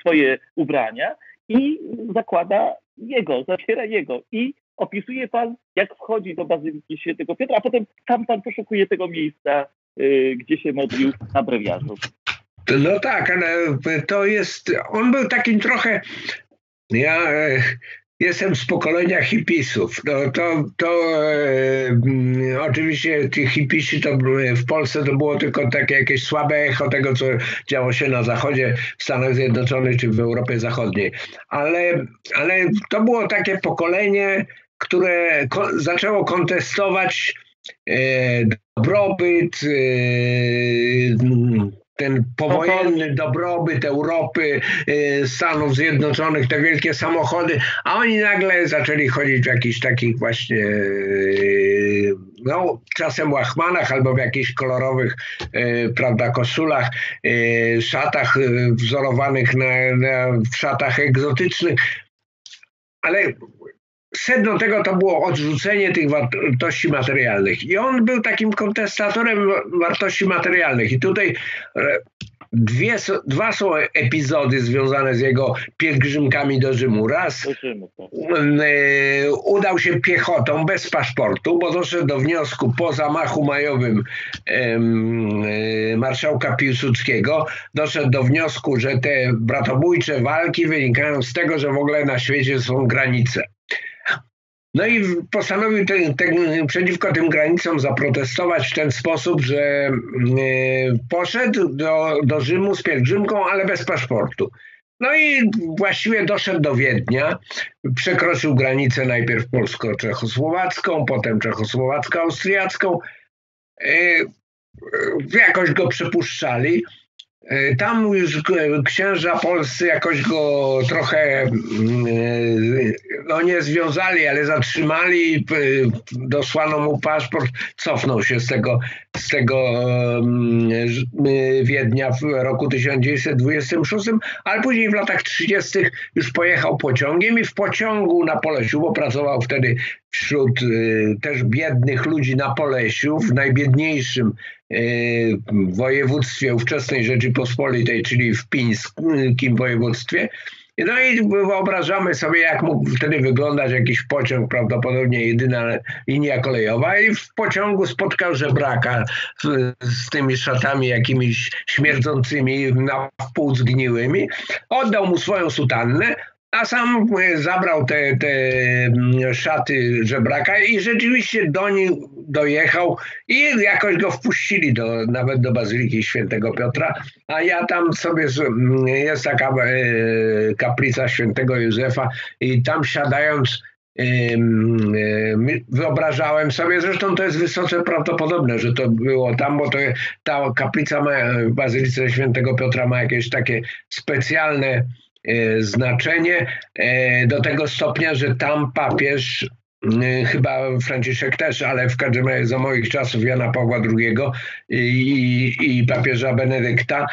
swoje ubrania i zakłada jego, zabiera jego. I opisuje pan, jak wchodzi do Bazyliki Świętego Piotra, a potem sam pan poszukuje tego miejsca, gdzie się modlił na brewiarzu. No tak, ale to jest, on był takim trochę, ja e, jestem z pokolenia hipisów. No to, to e, oczywiście ci hipisi to w Polsce to było tylko takie jakieś słabe echo tego, co działo się na zachodzie w Stanach Zjednoczonych czy w Europie Zachodniej. Ale, ale to było takie pokolenie, które ko zaczęło kontestować e, dobrobyt, e, ten powojenny dobrobyt Europy, y, Stanów Zjednoczonych, te wielkie samochody, a oni nagle zaczęli chodzić w jakichś takich właśnie, y, no czasem łachmanach albo w jakichś kolorowych, y, prawda, koszulach, szatach wzorowanych na, na w szatach egzotycznych, ale sedno tego to było odrzucenie tych wartości materialnych. I on był takim kontestatorem wartości materialnych. I tutaj e, dwie, dwa są epizody związane z jego pielgrzymkami do Rzymu. Raz tak. e, udał się piechotą bez paszportu, bo doszedł do wniosku po zamachu majowym e, marszałka Piłsudskiego, doszedł do wniosku, że te bratobójcze walki wynikają z tego, że w ogóle na świecie są granice. No i postanowił te, te, przeciwko tym granicom zaprotestować w ten sposób, że y, poszedł do, do Rzymu z pielgrzymką, ale bez paszportu. No i właściwie doszedł do Wiednia, przekroczył granicę najpierw polsko-czechosłowacką, potem czechosłowacko-austriacką. Y, jakoś go przepuszczali. E, tam już księża polscy jakoś go trochę mm, e, no nie związali, ale zatrzymali, dosłano mu paszport, cofnął się z tego, z tego mm, Wiednia w roku 1926, ale później w latach 30. już pojechał pociągiem i w pociągu na Polesiu, bo pracował wtedy wśród y, też biednych ludzi na Polesiu, w najbiedniejszym y, województwie ówczesnej Rzeczypospolitej, czyli w pińskim województwie. No i wyobrażamy sobie, jak mógł wtedy wyglądać jakiś pociąg, prawdopodobnie jedyna linia kolejowa i w pociągu spotkał żebraka z tymi szatami jakimiś śmierdzącymi, na wpół zgniłymi. Oddał mu swoją sutannę, a sam e, zabrał te, te mm, szaty żebraka i rzeczywiście do nich dojechał i jakoś go wpuścili do, nawet do Bazyliki Świętego Piotra, a ja tam sobie, mm, jest taka e, kaplica Świętego Józefa i tam siadając e, wyobrażałem sobie, zresztą to jest wysoce prawdopodobne, że to było tam, bo to, ta kaplica ma, w Bazylice Świętego Piotra ma jakieś takie specjalne znaczenie e, do tego stopnia, że tam papież e, chyba Franciszek też, ale w każdym razie za moich czasów Jana Pawła II i, i papieża Benedykta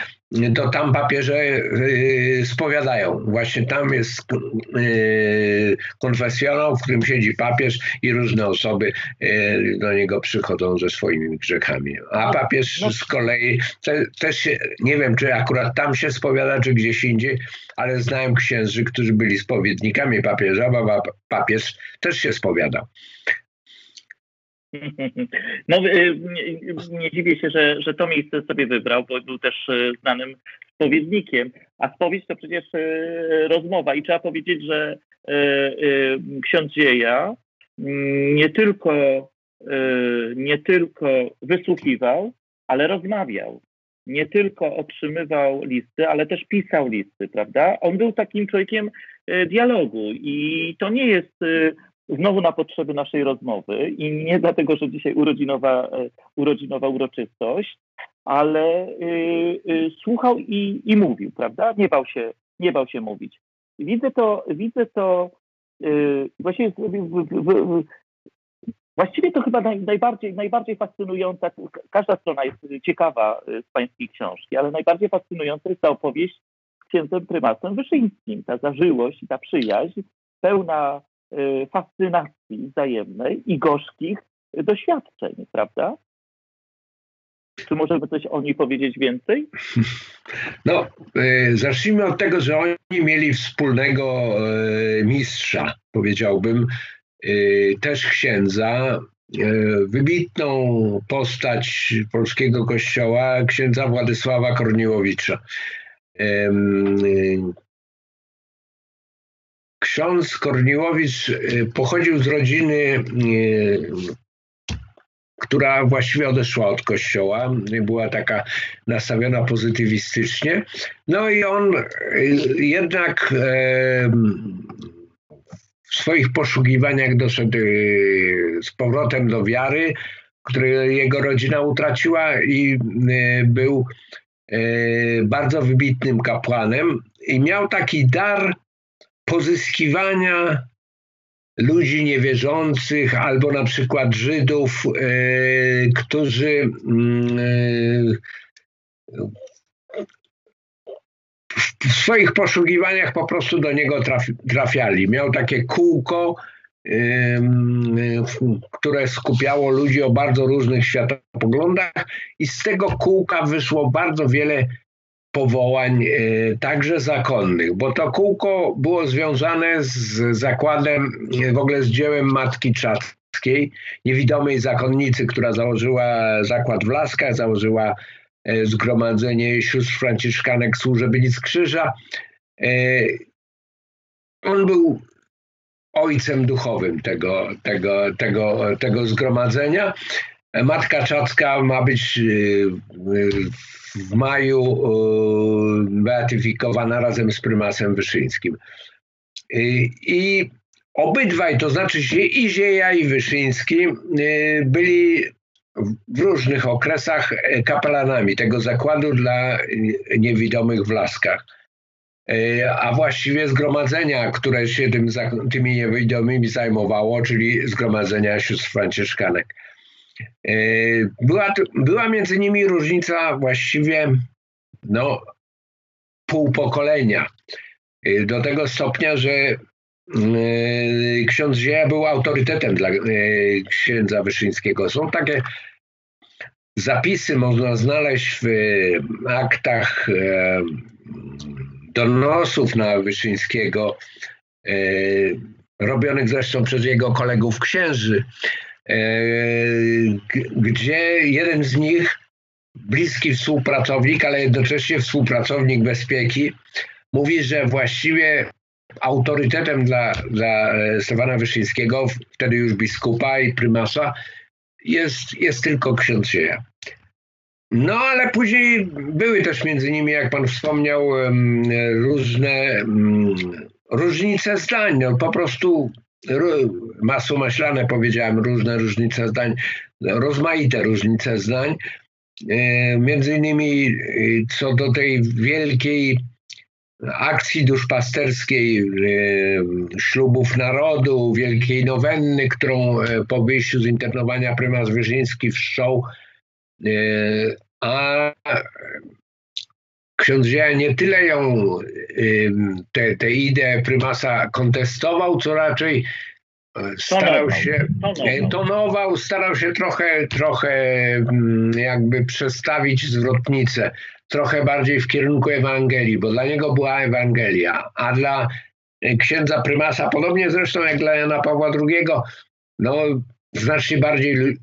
to tam papieże y, spowiadają. Właśnie tam jest y, konfesjonał, w którym siedzi papież i różne osoby y, do niego przychodzą ze swoimi grzechami. A no, papież no. z kolei te, też się, nie wiem, czy akurat tam się spowiada, czy gdzieś indziej, ale znałem księży, którzy byli spowiednikami papieża, bo papież też się spowiadał. No, y, nie, dziwię się, że, że to miejsce sobie wybrał, bo był też y, znanym spowiednikiem. A spowiedź to przecież y, rozmowa i trzeba powiedzieć, że ksiądz Dzieja mm, nie tylko, nie tylko wysłuchiwał, ale rozmawiał. nie tylko otrzymywał listy, ale też pisał listy, prawda? On był takim człowiekiem dialogu i to nie jest znowu na potrzeby naszej rozmowy i nie dlatego, że dzisiaj urodzinowa, urodzinowa uroczystość, ale y, y, słuchał i, i mówił, prawda? Nie bał się, nie bał się mówić. Widzę to, widzę to y, właściwie, właściwie to chyba naj, najbardziej, najbardziej fascynująca, każda strona jest ciekawa z pańskiej książki, ale najbardziej fascynująca jest ta opowieść z księdzem prymasem Wyszyńskim, ta zażyłość i ta przyjaźń pełna fascynacji wzajemnej i gorzkich doświadczeń, prawda? Czy możemy coś o niej powiedzieć więcej? No, e, zacznijmy od tego, że oni mieli wspólnego e, mistrza, powiedziałbym, też księdza, wybitną postać polskiego kościoła, księdza Władysława Korniłowicza. Ksiądz Korniłowicz pochodził z rodziny która właściwie odeszła od kościoła, była taka nastawiona pozytywistycznie. No i on y, jednak w swoich poszukiwaniach doszedł y, z powrotem do wiary, której jego rodzina utraciła i y, był bardzo wybitnym kapłanem i miał taki dar pozyskiwania ludzi niewierzących albo na przykład Żydów, e, którzy mm, e, w swoich poszukiwaniach po prostu do niego trafiali. Miał takie kółko, które skupiało ludzi o bardzo różnych światopoglądach i z tego kółka wyszło bardzo wiele powołań, e, także zakonnych, bo to kółko było związane z zakładem, w ogóle z dziełem Matki Czackiej, niewidomej zakonnicy, która założyła zakład w Laskach, założyła e, zgromadzenie sióstr franciszkanek Służebnic Krzyża. On był ojcem duchowym tego, tego, tego, tego zgromadzenia. Matka Czacka ma być w maju e, beatyfikowana razem z prymasem Wyszyńskim. I obydwaj, to znaczy i Zieja i Wyszyński e, byli w różnych okresach kapelanami tego zakładu dla niewidomych w Laskach. E, a właściwie zgromadzenia, które się tym, tymi niewidomymi zajmowało, czyli zgromadzenia sióstr franciszkanek. E, była, była między nimi różnica właściwie no, pół pokolenia. E, do tego stopnia, że e, ksiądz Zieja był autorytetem dla księdza Wyszyńskiego. Są takie zapisy, można znaleźć w aktach donosów na Wyszyńskiego, robionych zresztą przez jego kolegów księży, gdzie jeden z nich, bliski współpracownik, ale jednocześnie współpracownik bezpieki, mówi, że właściwie autorytetem dla, dla Stefana Wyszyńskiego, wtedy już biskupa i prymasa, jest, jest tylko ksiądz Sieja. No ale później były też między nimi, jak pan wspomniał, różne różnice zdań. No, po prostu masło maślane powiedziałem, różne różnice zdań, rozmaite różnice zdań. E, między innymi e, co do tej wielkiej akcji duszpasterskiej e, ślubów narodu, wielkiej nowenny, którą po wyjściu z internowania prymas Wyrzyński wszczął, a ksiądz Zieja nie tyle ją, te, te idee prymasa kontestował, co raczej e, starał się, tonował. tonował, starał się trochę, trochę jakby przestawić zwrotnicę, trochę bardziej w kierunku Ewangelii, bo dla niego była Ewangelia, a dla e, księdza prymasa, podobnie zresztą jak dla Jana Pawła II, no znacznie bardziej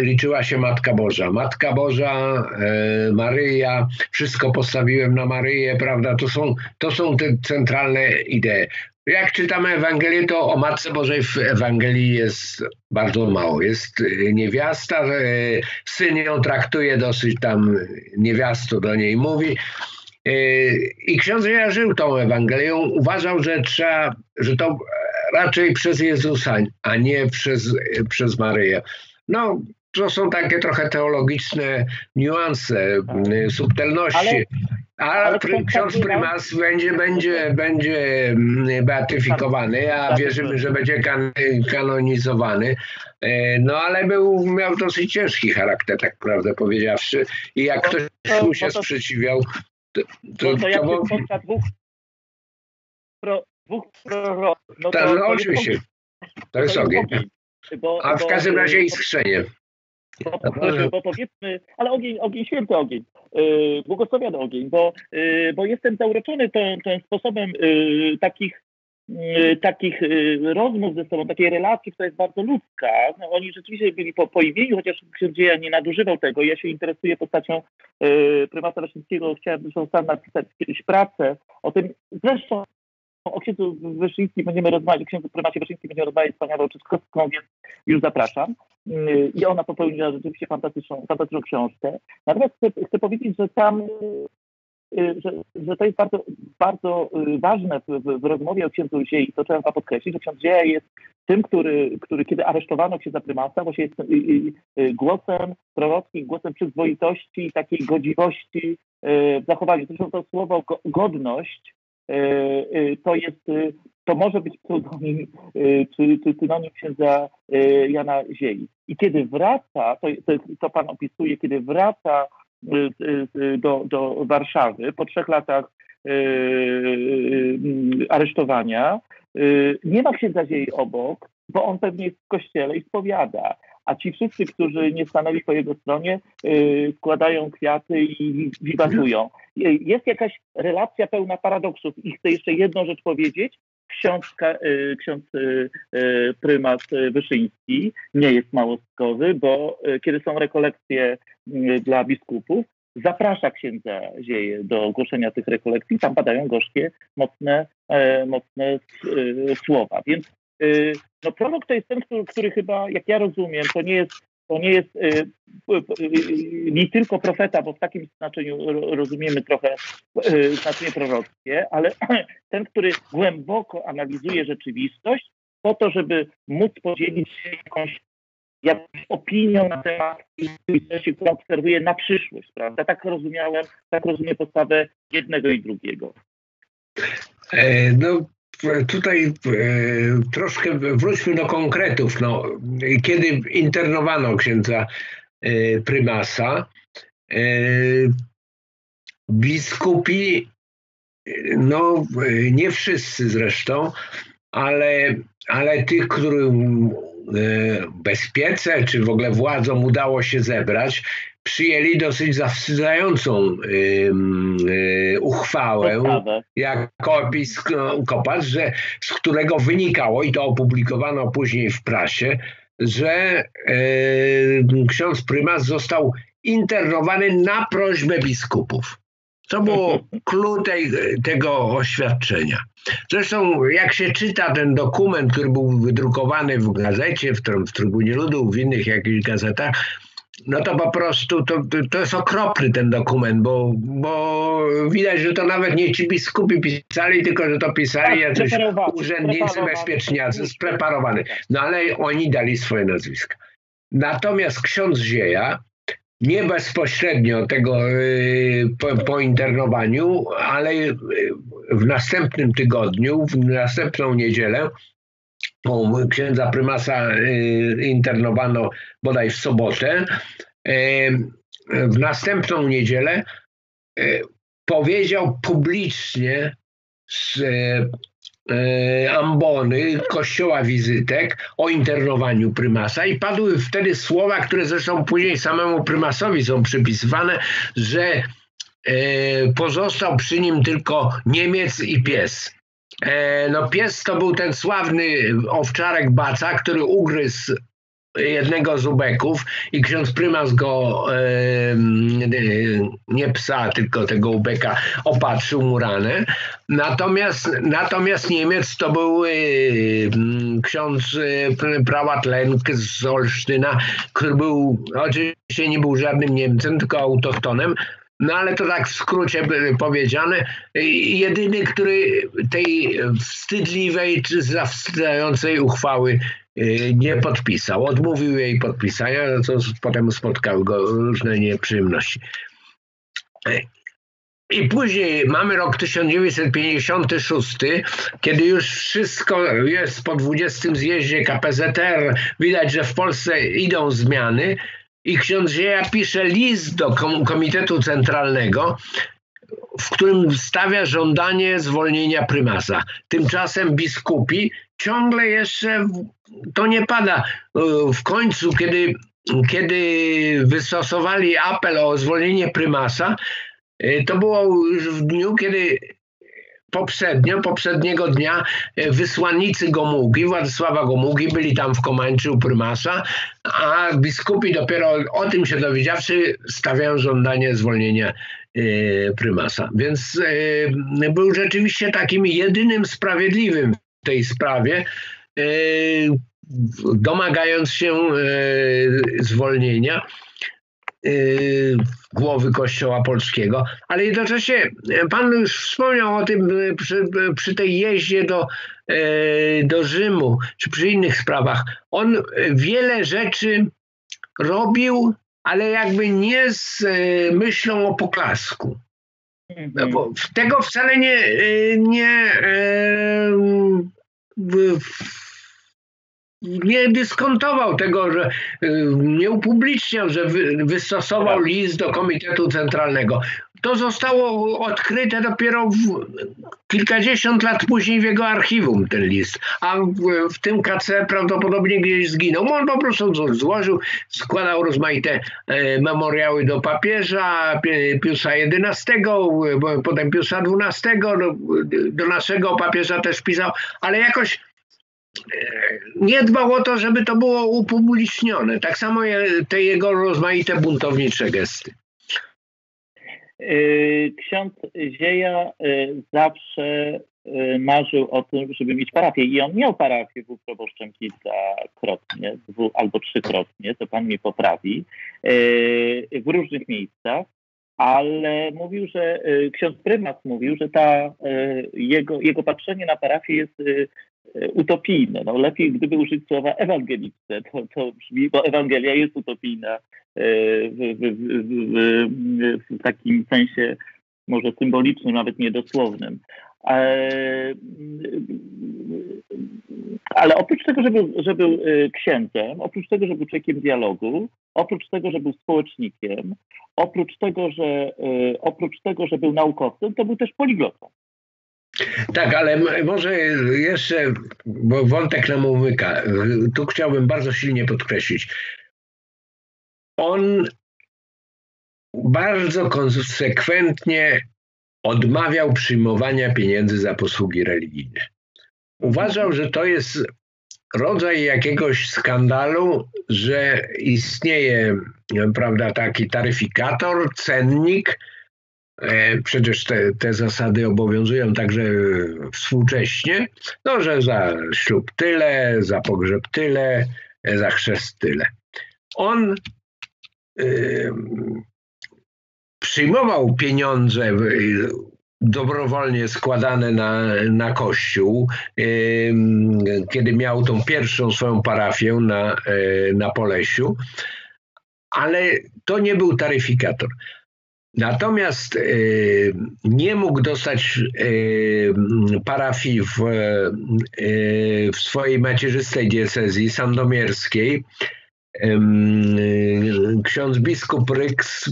liczyła się Matka Boża. Matka Boża, e, Maryja, wszystko postawiłem na Maryję, prawda? To są, to są te centralne idee. jak czytamy Ewangelię, to o Matce Bożej w Ewangelii jest bardzo mało. Jest y, niewiasta, y, syn ją traktuje dosyć tam, niewiasto do niej mówi. Y, I ksiądz żył tą Ewangelią. Uważał, że trzeba, że to raczej przez Jezusa, a nie przez, przez Maryję. No, to są takie trochę teologiczne niuanse, subtelności. Ale a ksiądz prymas będzie, będzie, będzie mm, beatyfikowany, a wierzymy, że będzie kan kanonizowany. E, no ale był, miał dosyć ciężki charakter, tak prawdę powiedziawszy. I jak ktoś mu się sprzeciwiał, to, to, to, jak to dwóch, pro, dwóch proroków, no to, no, oczywiście. To jest ogień. A w każdym razie iskrzenie. Bo, bo, bo powiedzmy, ale ogień, ogień, święty ogień, yy, błogosławiony ogień, bo, yy, bo jestem zauroczony tym, tym sposobem yy, takich yy, takich yy, rozmów ze sobą, takiej relacji, która jest bardzo ludzka. No, oni rzeczywiście byli po, po imieniu, chociaż księdzieja nie nadużywał tego. Ja się interesuję postacią yy, prymata Leszyńskiego. Chciałem zresztą sam napisać kiedyś pracę o tym. Zresztą o księdzu Wyszyńskim będziemy rozmawiać, o księdzu prymacie Wyszyńskim będziemy rozmawiać z panią Wałczykowską, więc już zapraszam. I ona popełniła rzeczywiście fantastyczną, fantastyczną książkę. Natomiast chcę, chcę powiedzieć, że tam y, że, że to jest bardzo, bardzo y, ważne w, w rozmowie o księdzu Ziei, to trzeba podkreślić, że ksiądz Zieja jest tym, który, który kiedy aresztowano księdza prymasa, właśnie jest y, głosem prorockim, głosem przyzwoitości i takiej godziwości w zachowaniu. Zresztą to słowo godność to jest to może być pseudonim czy, czy synonim księdza Jana Ziei. I kiedy wraca, to, to, to pan opisuje, kiedy wraca do, do Warszawy po trzech latach aresztowania, nie ma księdza Ziei obok, bo on pewnie jest w kościele i spowiada. A ci wszyscy, którzy nie stanęli po jego stronie, składają kwiaty i wiwatują. Jest jakaś relacja pełna paradoksów. I chcę jeszcze jedną rzecz powiedzieć, ksiądz, y, ksiądz y, y, prymat Wyszyński nie jest małostkowy, bo kiedy są rekolekcje dla biskupów, zaprasza księdza Zieje do ogłoszenia tych rekolekcji. Tam padają gorzkie, mocne, e, mocne słowa. Więc no, prorok to jest ten, który, który chyba, jak ja rozumiem, to nie jest to nie jest y, y, y, nie tylko profeta, bo w takim znaczeniu rozumiemy trochę znaczenie prorockie, ale ten, który głęboko analizuje rzeczywistość po to, żeby móc podzielić się jakąś, jakąś opinią na temat rzeczywistości, którą obserwuje na przyszłość, prawda? Tak rozumiałem, tak rozumiem postawę jednego i drugiego. E, no, tutaj e, troszkę wróćmy do konkretów. No, kiedy internowano księdza e, prymasa, e, biskupi, no nie wszyscy zresztą, ale, ale tych, którym bezpiece czy w ogóle władzom udało się zebrać, przyjęli dosyć zawstydzającą yy, uchwałę jako episkopat, że, z którego wynikało, i to opublikowano później w prasie, że yy, ksiądz prymas został internowany na prośbę biskupów. To było klucz tego oświadczenia. Zresztą jak się czyta ten dokument, który był wydrukowany w gazecie, w, w Trybunie Ludu, w innych jakichś gazetach, no to po prostu to, to jest okropny ten dokument, bo, bo widać, że to nawet nie ci biskupi pisali, tylko że to pisali tak, jacyś urzędnicy bezpieczniacy, spreparowany. No ale oni dali swoje nazwiska. Natomiast ksiądz Zieja nie bezpośrednio tego y, po, po internowaniu, ale w następnym tygodniu, w następną niedzielę księdza prymasa y, internowano bodaj w sobotę. W następną niedzielę y, powiedział publicznie z y, ambony kościoła wizytek o internowaniu prymasa i padły wtedy słowa, które zresztą później samemu prymasowi są przypisywane, że pozostał przy nim tylko Niemiec i pies. E, no pies to był ten sławny owczarek Baca, który ugryzł jednego z ubeków i ksiądz prymas go, e, nie psa, tylko tego ubeka, opatrzył mu ranę. Natomiast, natomiast Niemiec to był e, ksiądz e, prałat Lenk z Olsztyna, który był, oczywiście nie był żadnym Niemcem, tylko autochtonem, no ale to tak w skrócie powiedziane, jedyny, który tej wstydliwej czy zawstydzającej uchwały y, nie podpisał. Odmówił jej podpisania, co potem spotkały go różne nieprzyjemności. I później mamy rok 1956, kiedy już wszystko jest po 20 zjeździe KPZR, widać, że w Polsce idą zmiany i ksiądz Zieja pisze list do Komitetu Centralnego, w którym stawia żądanie zwolnienia prymasa. Tymczasem biskupi ciągle jeszcze to nie pada. W końcu, kiedy, kiedy wystosowali apel o zwolnienie prymasa, to było już w dniu, kiedy poprzednio, poprzedniego dnia e, wysłannicy Gomułki, Władysława Gomułki byli tam w Komańczy u prymasa, a biskupi dopiero o tym się dowiedziawszy stawiają żądanie zwolnienia e, prymasa. Więc e, był rzeczywiście takim jedynym sprawiedliwym w tej sprawie, domagając się zwolnienia. Y, głowy Kościoła Polskiego, ale jednocześnie e, Pan już wspomniał o tym e, przy, przy tej jeździe do, do Rzymu, czy przy innych sprawach. On wiele rzeczy robił, ale jakby nie z myślą o poklasku. No bo tego wcale nie, nie nie dyskontował tego, że y, nie upubliczniał, że wystosował tak. list do Komitetu Centralnego. To zostało odkryte dopiero w, kilkadziesiąt lat później w jego archiwum, ten list. A w, w tym KC prawdopodobnie gdzieś zginął. On po prostu złożył, składał rozmaite e, memoriały do papieża, Piusa XI, potem Piusa XII, do, do naszego papieża też pisał, ale jakoś nie dbał o to, żeby to było upublicznione. Tak samo te jego rozmaite buntownicze gesty. Y, ksiądz Zieja y, zawsze y, marzył o tym, żeby mieć parafię i on miał parafię w proboszczem kilkakrotnie, dwu albo trzykrotnie, to pan mi poprawi, w różnych miejscach, ale mówił, że ksiądz prymas mówił, że ta, jego, jego patrzenie na parafię jest utopijne. No, lepiej gdyby użyć słowa ewangeliczne, to, to brzmi, bo Ewangelia jest utopijna e, w, w, w, w takim sensie może symbolicznym, nawet niedosłownym. E, ale oprócz tego, że był, że był księdzem, oprócz tego, że był człowiekiem dialogu, oprócz tego, że był społecznikiem, oprócz tego, że, oprócz tego, że był naukowcem, to był też poliglotą. Tak, ale może jeszcze, bo wątek nam umyka. Tu chciałbym bardzo silnie podkreślić. On bardzo konsekwentnie odmawiał przyjmowania pieniędzy za posługi religijne. Uważał, że to jest rodzaj jakiegoś skandalu, że istnieje prawda, taki taryfikator, cennik, przecież te, te zasady obowiązują także współcześnie, no, że za ślub tyle, za pogrzeb tyle, e, za chrzest tyle. On y, przyjmował pieniądze dobrowolnie składane na, na kościół, y, kiedy miał tą pierwszą swoją parafię na, y, na Polesiu, ale to nie był taryfikator. Natomiast e, nie mógł dostać e, parafii w, e, w swojej macierzystej diecezji sandomierskiej. Ksiądz biskup Ryks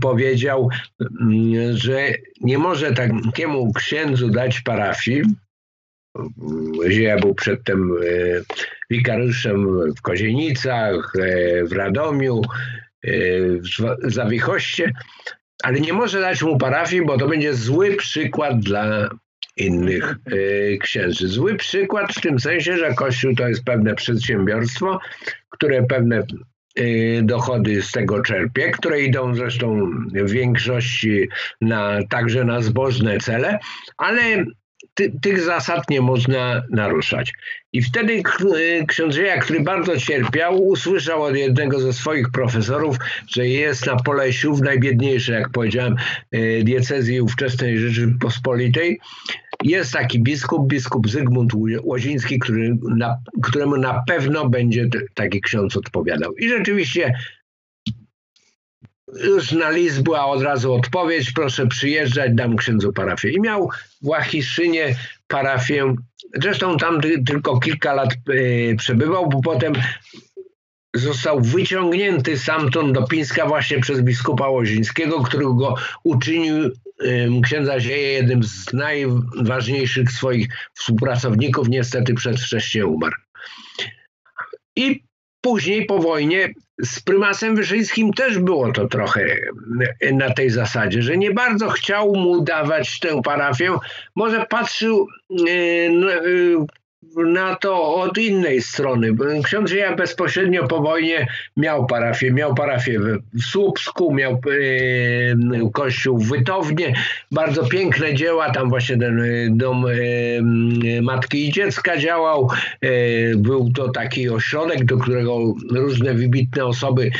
powiedział, że nie może takiemu księdzu dać parafii, ja był przedtem wikariuszem w Kozienicach, w Radomiu, Zawichoście, ale nie może dać mu parafii, bo to będzie zły przykład dla innych y, księży. Zły przykład w tym sensie, że Kościół to jest pewne przedsiębiorstwo, które pewne y, dochody z tego czerpie, które idą zresztą w większości na, także na zbożne cele, ale ty, tych zasad nie można naruszać. I wtedy ksiądz Dzieja, który bardzo cierpiał, usłyszał od jednego ze swoich profesorów, że jest na Polesiu, w najbiedniejszej, jak powiedziałem, e, diecezji ówczesnej Rzeczypospolitej, jest taki biskup, biskup Zygmunt Łoziński, który na, któremu na pewno będzie taki ksiądz odpowiadał. I rzeczywiście już na list była od razu odpowiedź, proszę przyjeżdżać, dam księdzu parafię. I miał w Łachiszynie parafię, zresztą tam tylko kilka lat e, przebywał, bo potem został wyciągnięty stamtąd do Pińska właśnie przez biskupa Łozińskiego, który go uczynił księdza Zieje jednym z najważniejszych swoich współpracowników, niestety przedwcześnie umarł. I później po wojnie z prymasem Wyszyńskim też było to trochę na tej zasadzie, że nie bardzo chciał mu dawać tę parafię. Może patrzył y, y, na to od innej strony. Ksiądz ja bezpośrednio po wojnie miał parafię. Miał parafię w Słupsku, miał e, kościół w Wytownie. Bardzo piękne dzieła. Tam właśnie ten e, dom e, matki i dziecka działał. Był to taki ośrodek, do którego różne wybitne osoby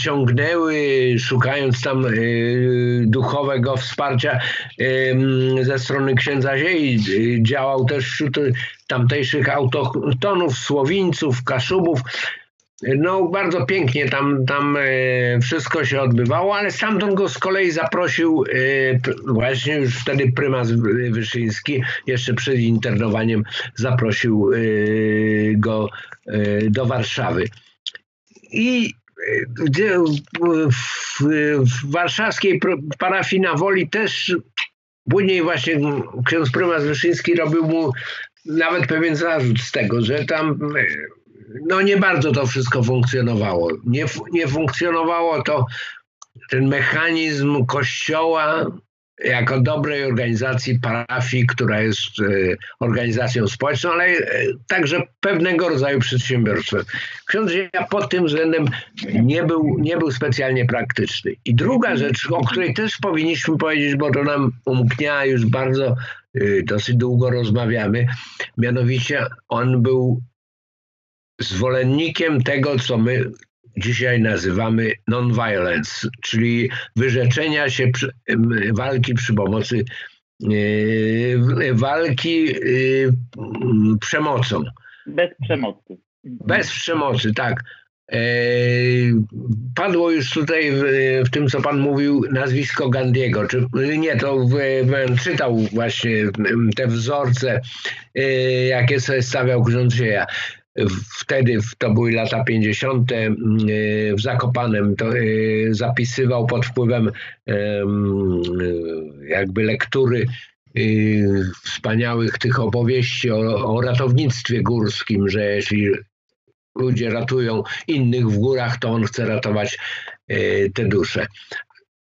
ciągnęły, szukając tam duchowego wsparcia ze strony księdza Ziei. Działał też wśród tamtejszych autochtonów, Słowińców, Kaszubów. No bardzo pięknie tam, tam e, wszystko się odbywało, ale stamtąd go z kolei zaprosił e, właśnie już wtedy prymas Wyszyński, jeszcze przed internowaniem zaprosił e, go do Warszawy. I w, w warszawskiej parafii na Woli też Później właśnie ksiądz prymas Wyszyński robił mu nawet pewien zarzut z tego, że tam no nie bardzo to wszystko funkcjonowało. Nie, nie funkcjonowało to ten mechanizm kościoła jako dobrej organizacji parafii, która jest e, organizacją społeczną, ale e, także pewnego rodzaju przedsiębiorstwem. Ksiądz ja pod tym względem nie był, nie był specjalnie praktyczny. I druga rzecz, o której też powinniśmy powiedzieć, bo to nam umknia już bardzo Y, dosyć długo rozmawiamy. Mianowicie on był zwolennikiem tego, co my dzisiaj nazywamy non-violence, czyli wyrzeczenia się przy, walki przy pomocy yy, walki yy, przemocą. Bez przemocy. Bez przemocy, tak. E, padło już tutaj w, w, tym, co pan mówił, nazwisko Gandiego. Czy, nie, to w, czytał właśnie te wzorce, e, jakie sobie stawiał Grządzieja. Wtedy, to były lata 50., e, w Zakopanem to zapisywał pod wpływem jakby lektury wspaniałych tych opowieści o, o ratownictwie górskim, że jeśli ludzie ratują innych w górach, to on chce ratować te dusze.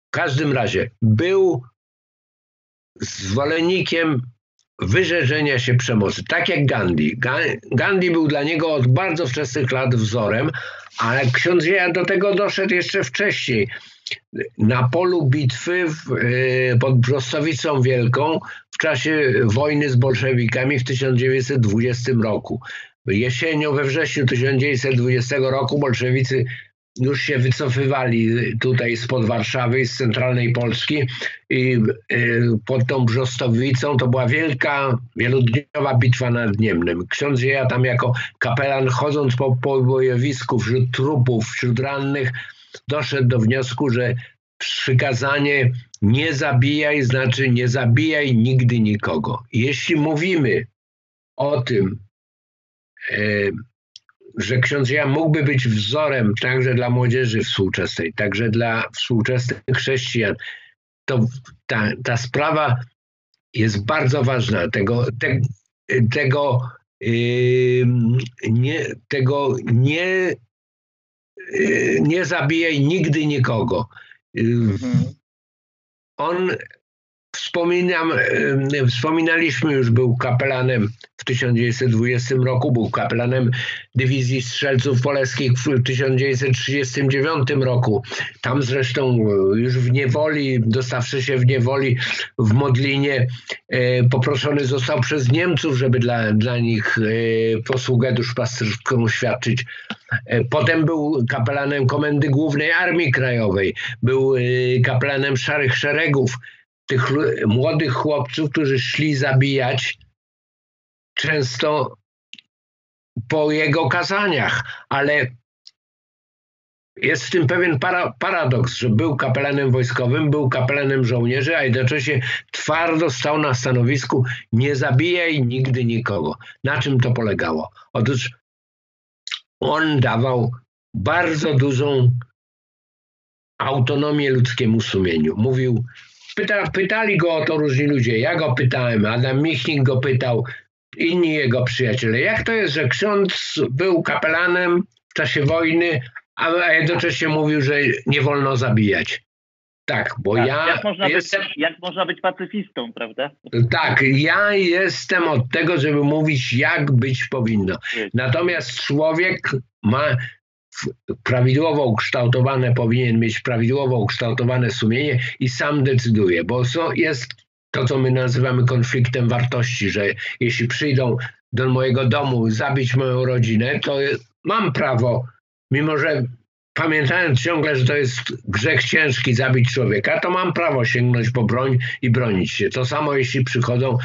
W każdym razie był zwolennikiem wyrzeczenia się przemocy, tak jak Gandhi. Gandhi był dla niego od bardzo wczesnych lat wzorem, ale ksiądz Wieja do tego doszedł jeszcze wcześniej. Na polu bitwy w, e, pod Brostowicą Wielką w czasie wojny z bolszewikami w 1920 roku. Jesienią, we wrześniu 1920 roku bolszewicy już się wycofywali tutaj spod Warszawy, z centralnej Polski i y, pod tą Brzostowicą to była wielka, wielodniowa bitwa nad Niemnem. Ksiądz ja tam jako kapelan chodząc po, po bojowisku wśród trupów, wśród rannych doszedł do wniosku, że przykazanie nie zabijaj znaczy nie zabijaj nigdy nikogo. Jeśli mówimy o tym, E, że ksiądz Jan mógłby być wzorem także dla młodzieży współczesnej, także dla współczesnych chrześcijan, to ta, ta sprawa jest bardzo ważna. Tego, te, tego, yy, nie, tego nie, yy, nie zabijaj nigdy nikogo. Yy, on Wspominam, wspominaliśmy już, był kapelanem w 1920 roku, był kapelanem Dywizji Strzelców Poleskich w 1939 roku. Tam zresztą już w niewoli, dostawszy się w niewoli w Modlinie, e, poproszony został przez Niemców, żeby dla, dla nich e, posługę duszpasterską świadczyć. E, potem był kapelanem Komendy Głównej Armii Krajowej, był kapelanem Szarych Szeregów, tych młodych chłopców, którzy szli zabijać często po jego kazaniach, ale jest w tym pewien para, paradoks, że był kapelanem wojskowym, był kapelanem żołnierzy, a jednocześnie twardo stał na stanowisku nie zabijaj nigdy nikogo. Na czym to polegało? Otóż on dawał bardzo dużą autonomię ludzkiemu sumieniu. Mówił, pyta, pytali go o to różni ludzie. Ja go pytałem, Adam Michnik go pytał, inni jego przyjaciele. Jak to jest, że ksiądz był kapelanem w czasie wojny, a jednocześnie mówił, że nie wolno zabijać? Tak, bo tak, ja jak można, jestem... być, jak można być pacyfistą, prawda? Tak, ja jestem od tego, żeby mówić, jak być powinno. Natomiast człowiek ma prawidłowo ukształtowane, powinien mieć prawidłowo ukształtowane sumienie i sam decyduje, bo so, jest to, co my nazywamy konfliktem wartości, że jeśli przyjdą do mojego domu zabić moją rodzinę, to mam prawo, mimo że pamiętając ciągle, że to jest grzech ciężki zabić człowieka, to mam prawo sięgnąć po broń i bronić się. To samo jeśli przychodzą,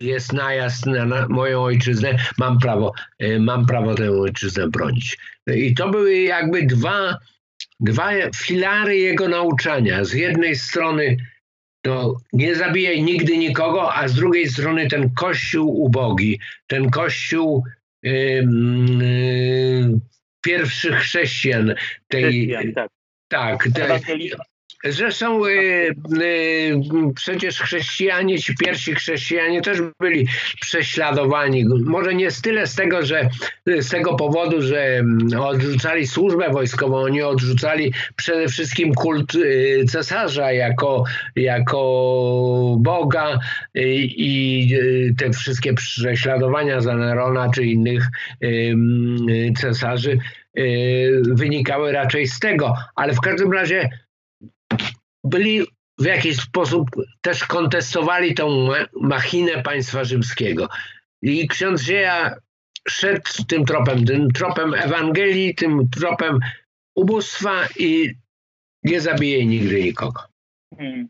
jest najazd na moją ojczyznę, mam prawo, e, mam prawo tę ojczyznę bronić. I to były jakby dwa, dwa filary jego nauczania. Z jednej strony to nie zabijaj nigdy nikogo, a z drugiej strony ten kościół ubogi, ten kościół yy, yy, pierwszych chrześcijan tej. Chrześcijan, tak. Tak, te, Zresztą y, y, przecież chrześcijanie, ci pierwsi chrześcijanie też byli prześladowani. Może nie z tyle z tego, że z tego powodu, że mm, odrzucali służbę wojskową, oni odrzucali przede wszystkim kult y, cesarza jako, jako Boga i te wszystkie prześladowania za Nerona czy innych cesarzy wynikały raczej z tego. Ale w każdym razie byli w jakiś sposób też kontestowali tą machinę państwa rzymskiego. I ksiądz Dzieja szedł tym tropem, tym tropem Ewangelii, tym tropem ubóstwa i nie zabije nigdy nikogo. Hmm.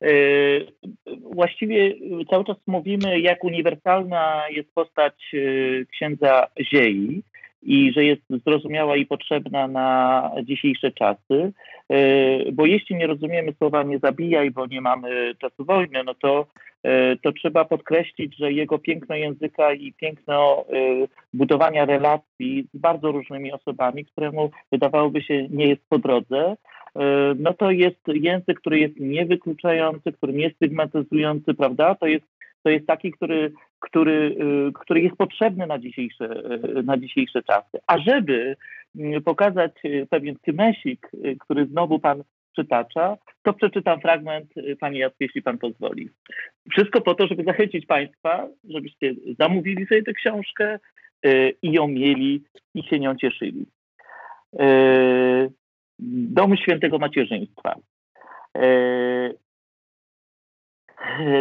Yy, właściwie cały czas mówimy, jak uniwersalna jest postać yy, księdza Ziei i że jest zrozumiała i potrzebna na dzisiejsze czasy. E, bo jeśli nie rozumiemy słowa nie zabijaj, bo nie mamy czasu wojny, no to, e, to trzeba podkreślić, że jego piękno języka i piękno e, budowania relacji z bardzo różnymi osobami, któremu wydawałoby się nie jest po drodze, no to jest język, który jest niewykluczający, który nie stygmatyzujący, prawda? To jest, to jest taki, który, który, który jest potrzebny na dzisiejsze, na dzisiejsze czasy. A żeby pokazać y, pewien kymesik, y, który znowu Pan przytacza, to przeczytam fragment y, Pani Jacku, jeśli Pan pozwoli. Wszystko po to, żeby zachęcić Państwa, żebyście zamówili sobie tę książkę i ją mieli i się nią cieszyli. Dom Świętego Macierzyństwa.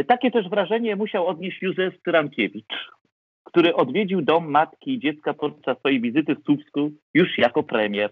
Takie też wrażenie musiał odnieść Józef Tyrankiewicz który odwiedził dom matki i dziecka podczas swojej wizyty w Słupsku już jako premier.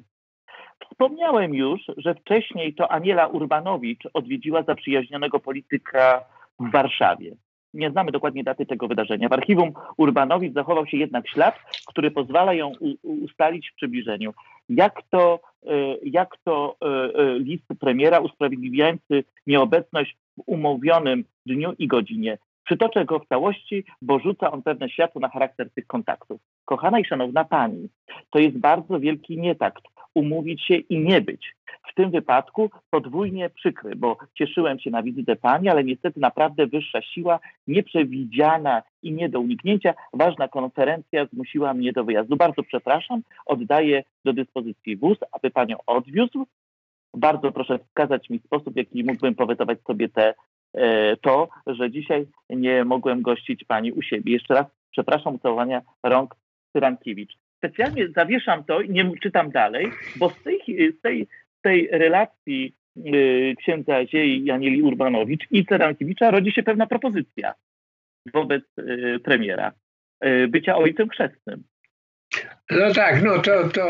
Wspomniałem już, że wcześniej to Aniela Urbanowicz odwiedziła zaprzyjaźnionego polityka w Warszawie. Nie znamy dokładnie daty tego wydarzenia. W archiwum Urbanowicz zachował się jednak ślad, który pozwala ją ustalić w przybliżeniu. Jak to, e, jak to e, e, list premiera usprawiedliwiający nieobecność w umówionym dniu i godzinie. Przytoczę go w całości, bo rzuca on pewne światło na charakter tych kontaktów. Kochana i szanowna pani, to jest bardzo wielki nietakt umówić się i nie być. W tym wypadku podwójnie przykry, bo cieszyłem się na wizytę pani, ale niestety naprawdę wyższa siła, nieprzewidziana i nie do uniknięcia, ważna konferencja zmusiła mnie do wyjazdu. Bardzo przepraszam, oddaję do dyspozycji wóz, aby panią odwiózł bardzo proszę wskazać mi sposób, w jaki mógłbym powetować sobie te, to, że dzisiaj nie mogłem gościć pani u siebie. Jeszcze raz przepraszam ucałowania rąk Tyrankiewicz. Specjalnie zawieszam to i nie czytam dalej, bo z tej, z tej, z tej relacji y, księdza Ziei Janieli Urbanowicz i Cyrankiewicza rodzi się pewna propozycja wobec y, premiera bycia ojcem chrzestnym. No tak, no to, to,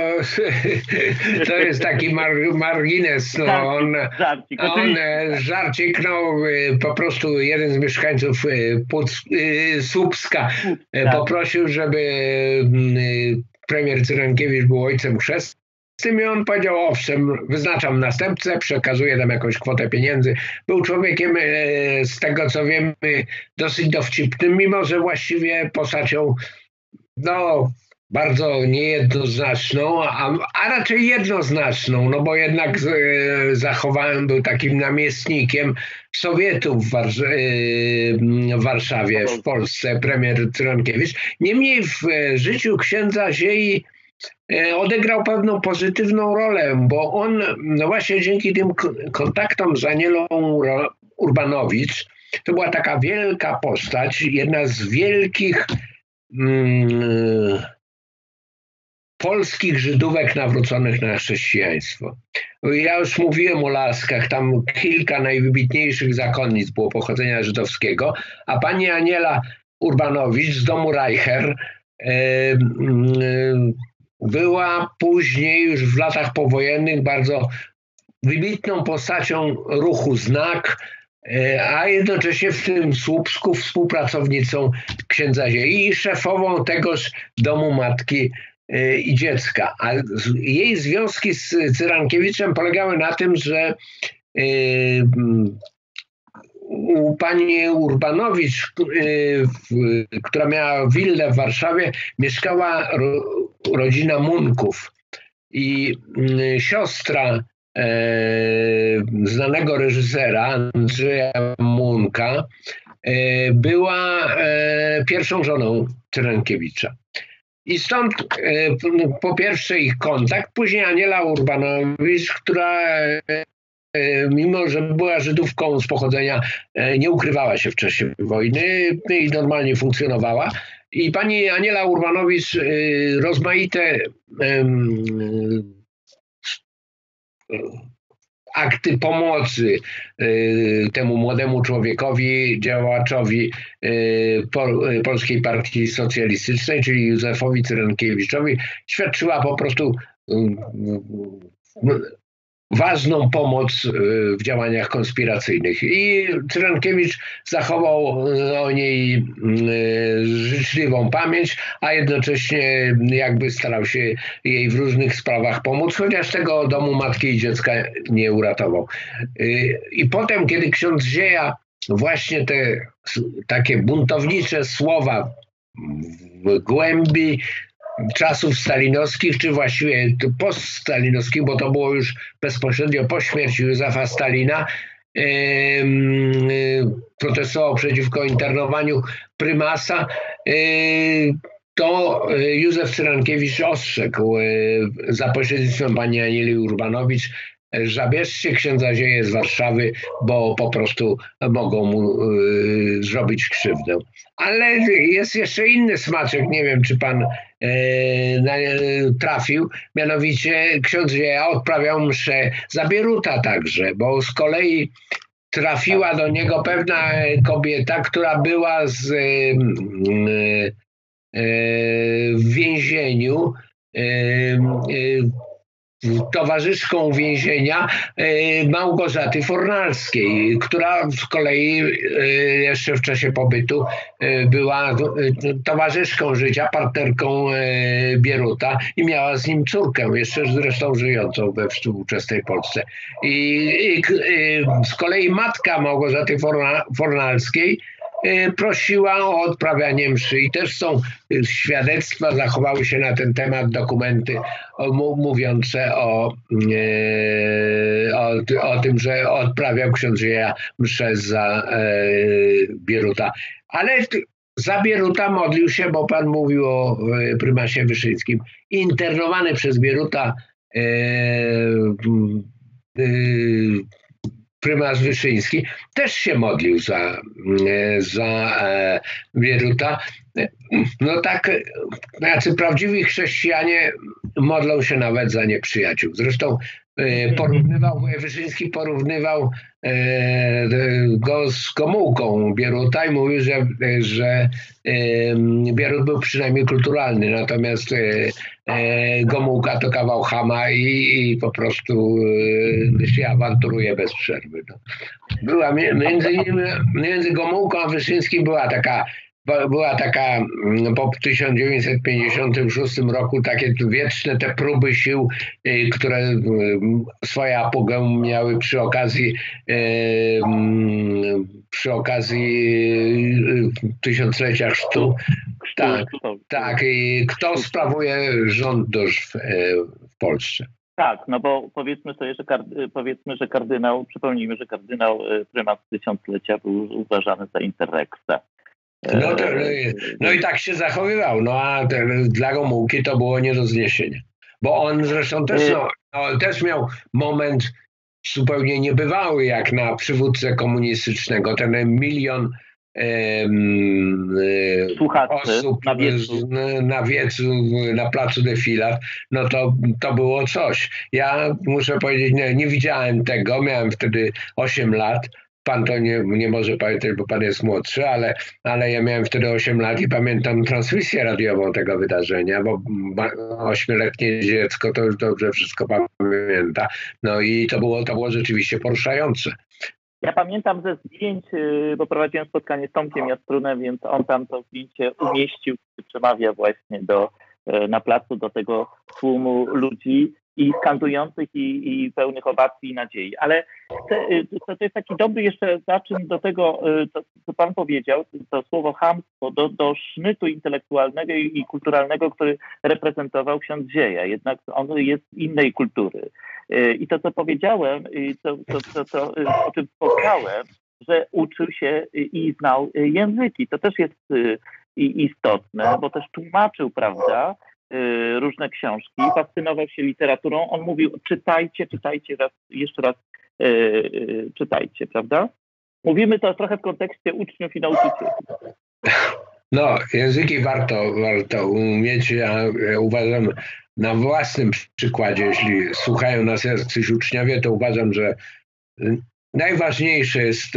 to jest taki mar, margines. No, on, żarcik, on żarcik, no, po prostu jeden z mieszkańców e, Płuc, Słupska poprosił, żeby premier Cyrankiewicz był ojcem chrzestnym i on powiedział, owszem, wyznaczam następcę, przekazuję tam jakąś kwotę pieniędzy. Był człowiekiem, z tego co wiemy, dosyć dowcipnym, mimo że właściwie postacią no, bardzo niejednoznaczną, a, a raczej jednoznaczną, no bo jednak e, zachowałem, był takim namiestnikiem Sowietów w, e, w Warszawie, w Polsce, premier Tronkiewicz. Niemniej w e, życiu księdza Ziei odegrał pewną pozytywną rolę, bo on no właśnie dzięki tym kontaktom z Anielą Urbanowicz, to była taka wielka postać, jedna z wielkich mm, polskich Żydówek nawróconych na chrześcijaństwo. Ja już mówiłem o Laskach, tam kilka najwybitniejszych zakonnic było pochodzenia żydowskiego, a pani Aniela Urbanowicz z domu Reicher e, była później, już w latach powojennych, bardzo wybitną postacią ruchu Znak, e, a jednocześnie w tym Słupsku współpracownicą księdza Ziei i szefową tegoż domu matki i dziecka. A jej związki z Cyrankiewiczem polegały na tym, że e, u pani Urbanowicz, e, która miała willę w Warszawie, mieszkała rodzina Munków. I siostra znanego reżysera Andrzeja Munka była pierwszą żoną Cyrankiewicza. I stąd e, po pierwsze ich kontakt, później Aniela Urbanowicz, która e, mimo że była Żydówką z pochodzenia, e, nie ukrywała się w czasie wojny i normalnie funkcjonowała. I pani Aniela Urbanowicz rozmaite akty pomocy y, temu młodemu człowiekowi, działaczowi y, y, Polskiej Partii Socjalistycznej, czyli Józefowi Cyrankiewiczowi, świadczyła po prostu ważną pomoc w działaniach konspiracyjnych. I Cyrankiewicz zachował o niej życzliwą pamięć, a jednocześnie jakby starał się jej w różnych sprawach pomóc, chociaż tego domu matki i dziecka nie uratował. I potem, kiedy ksiądz Zieja właśnie te takie buntownicze słowa w głębi czasów stalinowskich, czy właściwie poststalinowskich, bo to było już bezpośrednio po śmierci Józefa Stalina, protestował przeciwko internowaniu prymasa, to Józef Cyrankiewicz ostrzegł za pośrednictwem pani Anieli Urbanowicz, zabierzcie księdza Zieje z Warszawy, bo po prostu mogą mu y, zrobić krzywdę. Ale jest jeszcze inny smaczek, nie wiem czy pan y, trafił, mianowicie ksiądz Zieja odprawiał mszę za Bieruta także, bo z kolei trafiła do niego pewna kobieta, która była z, y, w więzieniu towarzyszką więzienia e, Małgorzaty Fornalskiej, która z kolei e, jeszcze w czasie pobytu e, była towarzyszką życia, partnerką Bieruta i miała z nim córkę, jeszcze zresztą żyjącą we współczesnej Polsce. I, z kolei matka Małgorzaty Fornalskiej prosiła o odprawianie mszy i też są świadectwa, zachowały się na ten temat dokumenty mówiące o, e, o, o tym, że odprawiał ksiądz Dzieja mszę za e, Bieruta. Ale za Bieruta modlił się, bo pan mówił o prymasie Wyszyńskim. Internowany przez Bieruta prymas Wyszyński też się modlił za, za Bieruta. No tak, znaczy prawdziwi chrześcijanie modlą się nawet za nieprzyjaciół. Zresztą E, porównywał, Wyszyński porównywał e, go z Gomułką Bieruta i mówił, że, że Bierut był przynajmniej kulturalny, natomiast e, Gomułka to kawał chama i, i po prostu się awanturuje bez przerwy. No. Była między, między Gomułką a Wyszyńskim była taka była taka mm, po 1956 roku takie wieczne te próby sił, y, które mm, swoje apogeum miały przy okazji y, mm, przy okazji y, tysiąclecia chrztu. Tak, tak. I kto sprawuje rząd w, Polsce? Tak, no bo powiedzmy sobie, że, powiedzmy, że kardynał, przypomnijmy, że kardynał prymat tysiąclecia był uważany za interreksa. No, to, no i tak się zachowywał. No a dla Gomułki to było nie do zniesienia. Bo on zresztą też, no, no, też miał moment zupełnie niebywały jak na przywódcę komunistycznego. Ten milion Słuchaczy osób na wiecu. na wiecu, na placu defilat, no to, to było coś. Ja muszę powiedzieć, nie, nie widziałem tego, miałem wtedy 8 lat, Pan to nie, nie może pamiętać, bo pan jest młodszy, ale, ale ja miałem wtedy 8 lat i pamiętam transmisję radiową tego wydarzenia, bo ośmioletnie dziecko to już dobrze wszystko pamięta. No i to było, to było rzeczywiście poruszające. Ja pamiętam ze zdjęć, y, bo prowadziłem spotkanie z Tomkiem Jastrunem, więc on tam to zdjęcie umieścił, przemawia właśnie do, y, na placu do tego tłumu ludzi i skandujących i, i pełnych owacji i nadziei. Ale y, to, to jest taki dobry jeszcze zaczyn do tego, y, co Pan powiedział, to słowo hamstwo, do, do sznytu intelektualnego i, i kulturalnego, który reprezentował ksiądz Zieja. Jednak on jest innej kultury. Y, I to, co powiedziałem, to, to, to, to o czym wspomniałem, że uczył się i znał języki. To też jest istotne, bo też tłumaczył, prawda, różne książki, fascynował się literaturą. On mówił, czytajcie, czytajcie raz, jeszcze raz y, y, czytajcie, prawda? Mówimy to trochę w kontekście uczniów i nauczycieli. No, języki warto, warto umieć. Ja uważam na własnym przykładzie, jeśli słuchają nas jacyś uczniowie, to uważam, że najważniejsze jest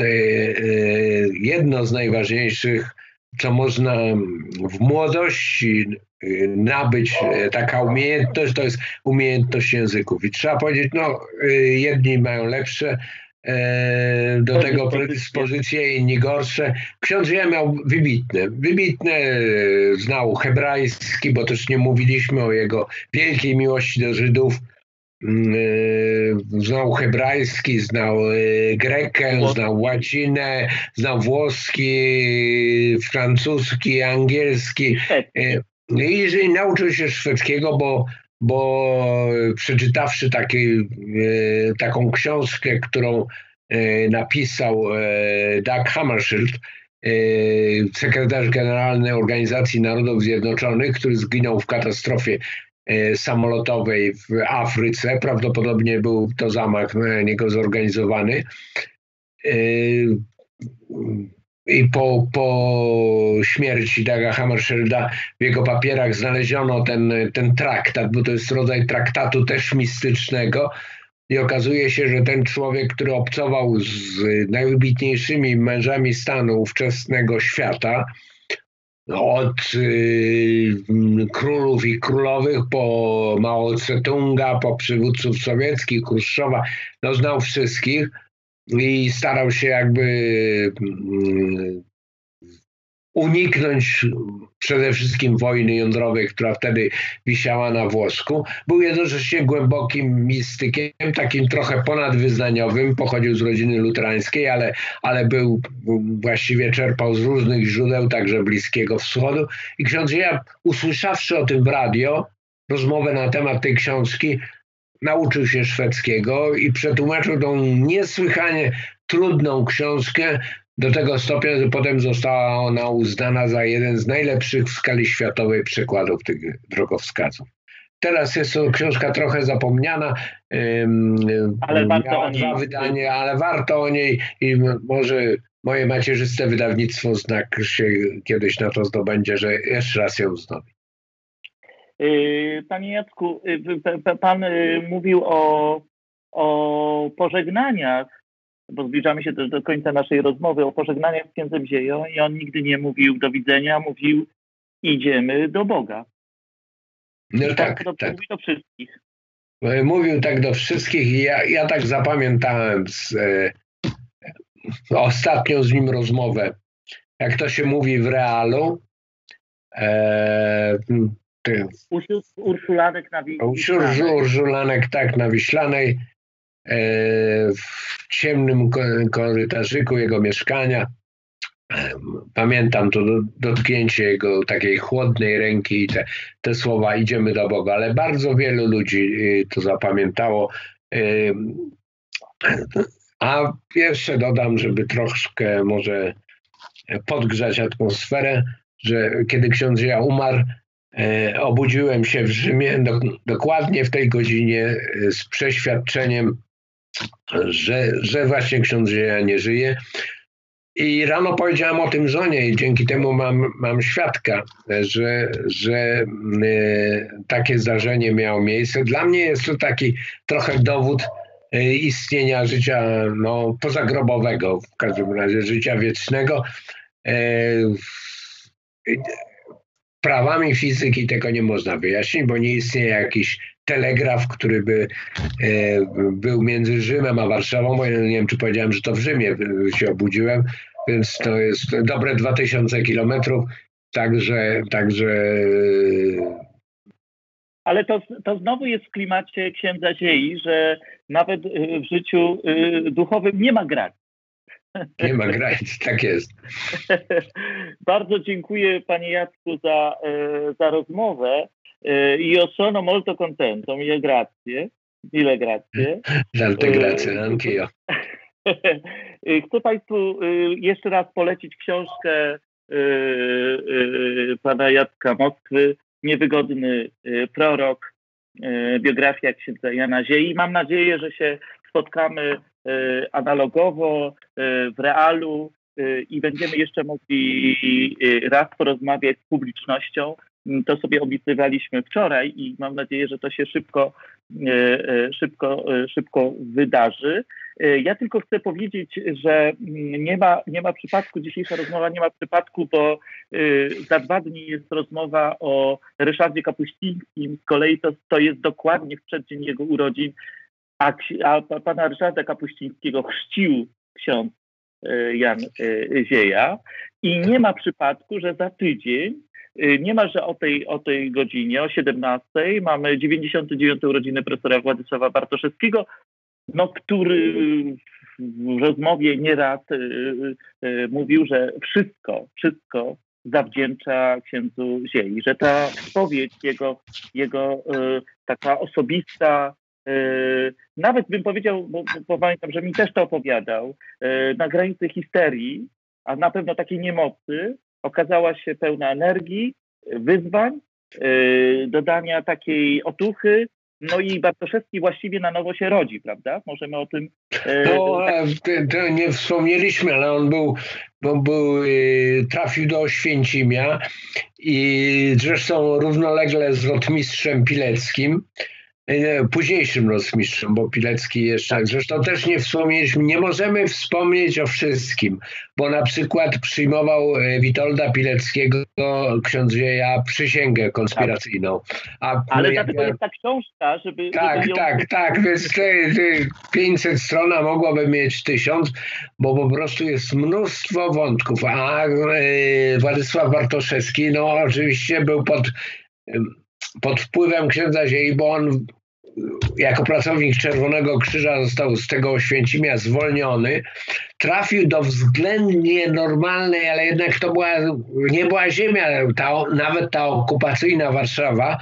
jedno z najważniejszych, co można w młodości nabyć e, taka umiejętność, to jest umiejętność języków. I trzeba powiedzieć, no e, jedni mają lepsze e, do tego predyspozycje, inni gorsze. Ksiądz Jan miał wybitne, wybitne, znał hebrajski, bo też nie mówiliśmy o jego wielkiej miłości do Żydów. Mm, znał hebrajski, znał grekę, znał łacinę, znał włoski, francuski, angielski. No i jeżeli nauczył się szwedzkiego, bo, bo przeczytawszy taki, e, taką książkę, którą e, napisał e, Doug Hammarskjöld, sekretarz generalny Organizacji Narodów Zjednoczonych, który zginął w katastrofie samolotowej w Afryce. Prawdopodobnie był to zamach na niego zorganizowany i po, po śmierci Daga Hammarskjölda w jego papierach znaleziono ten, ten traktat, bo to jest rodzaj traktatu też mistycznego. I okazuje się, że ten człowiek, który obcował z najwybitniejszymi mężami stanu ówczesnego świata, od y, królów i królowych po Mao Tse-tunga, po przywódców sowieckich, Chruszczowa, no znał wszystkich i starał się jakby mm, uniknąć przede wszystkim wojny jądrowej, która wtedy wisiała na włosku. Był jednocześnie głębokim mistykiem, takim trochę ponadwyznaniowym, pochodził z rodziny luterańskiej, ale, ale był, właściwie czerpał z różnych źródeł, także Bliskiego Wschodu. I ksiądz ja, usłyszawszy o tym w radio, rozmowę na temat tej książki, nauczył się szwedzkiego i przetłumaczył tą niesłychanie trudną książkę do tego stopnia, że potem została ona uznana za jeden z najlepszych w skali światowej przykładów tych drogowskazów. teraz jest to książka trochę zapomniana. Ale warto o niej. dwa wydania, ale warto o niej i może moje macierzyste wydawnictwo znak się kiedyś na to zdobędzie, że jeszcze raz ją wznowi. Y, panie Jacku, y, pan y, mówił o, o pożegnaniach, bo zbliżamy się też do końca naszej rozmowy, o pożegnaniach z księdzem Zieją i on nigdy nie mówił do widzenia, mówił idziemy do Boga. No I tak, tak. tak. Mówi do wszystkich. Mówił tak do wszystkich i ja, ja tak zapamiętałem z, e, ostatnią z nim rozmowę. Jak to się mówi w realu, e, Urszulanek na Wiślanej. Urszulanek, tak, na Wiślanej. E, w ciemnym korytarzyku jego mieszkania. Pamiętam to dotknięcie jego takiej chłodnej ręki i te, te słowa idziemy do Boga, ale bardzo wielu ludzi y, to zapamiętało. A jeszcze dodam, żeby troszkę może podgrzać atmosferę, że kiedy ksiądz ja umarł, e, obudziłem się w Rzymie do, dokładnie w tej godzinie e, z przeświadczeniem, że, że właśnie ksiądz ja nie żyje. I rano powiedziałem o tym żonie i dzięki temu mam, mam świadka, że, że e, takie zdarzenie miało miejsce. Dla mnie jest to taki trochę dowód, E, istnienia życia no, pozagrobowego, w każdym razie życia wiecznego. E, prawami fizyki tego nie można wyjaśnić, bo nie istnieje jakiś telegraf, który by e, był między Rzymem a Warszawą. Bo ja nie wiem, czy powiedziałem, że to w Rzymie się obudziłem, więc to jest dobre 2000 kilometrów. Także, także ale to, to znowu jest w klimacie księdza Ziei, że nawet w życiu duchowym nie ma granic. Nie ma granic, tak jest. Bardzo dziękuję Panie Jacku za, za rozmowę. Io sono molto contento, mille grazie. Mille grazie. Tante grazie, anch'io. Chcę Państwu jeszcze raz polecić książkę pana Jacka Moskwy Niewygodny prorok, biografia księdza Jana Ziei. Mam nadzieję, że się spotkamy analogowo w realu i będziemy jeszcze mogli raz porozmawiać z publicznością. To sobie obiecywaliśmy wczoraj i mam nadzieję, że to się szybko, szybko, szybko wydarzy. E, ja tylko chcę powiedzieć, że mm, nie ma, nie ma przypadku, dzisiejsza rozmowa nie ma przypadku, bo e, za dwa dni jest rozmowa o Ryszardzie Kapuścińskim. Z kolei to, to jest dokładnie w przeddzień jego urodzin, a, a pana Ryszarda Kapuścińskiego chrzcił ksiądz e, Jan Zieja. I nie ma przypadku, że za tydzień niemalże o tej, o tej godzinie, o 17 mamy 99. urodziny profesora Władysława Bartoszewskiego, no, który w rozmowie nieraz y, y, y, mówił, że wszystko, wszystko zawdzięcza księdzu Ziei, że ta spowiedź jego, jego taka osobista, nawet bym powiedział, bo, bo pamiętam, że mi też to opowiadał, na granicy histerii, a na pewno takiej niemocy, okazała się pełna energii, wyzwań, dodania takiej otuchy, no i Bartoszewski właściwie na nowo się rodzi, prawda? Możemy o tym... E, no, tak... to nie wspomnieliśmy, ale on był, on był, e, trafił do Oświęcimia i zresztą równolegle z rotmistrzem Pileckim późniejszym rozmistrzem, bo Pilecki jeszcze, tak. zresztą też nie wspomnieliśmy, nie możemy wspomnieć o wszystkim, bo na przykład przyjmował e, Witolda Pileckiego ksiądz Wieja przysięgę konspiracyjną. A Ale dlatego jest ta książka, żeby... Tak, żeby ją... tak, tak, więc te, te 500 stron mogłaby mieć 1000, bo po prostu jest mnóstwo wątków, a e, Władysław Bartoszewski, no oczywiście był pod pod wpływem księdza on jako pracownik Czerwonego Krzyża został z tego Oświęcimia zwolniony, trafił do względnie normalnej, ale jednak to była, nie była ziemia, ta, nawet ta okupacyjna Warszawa,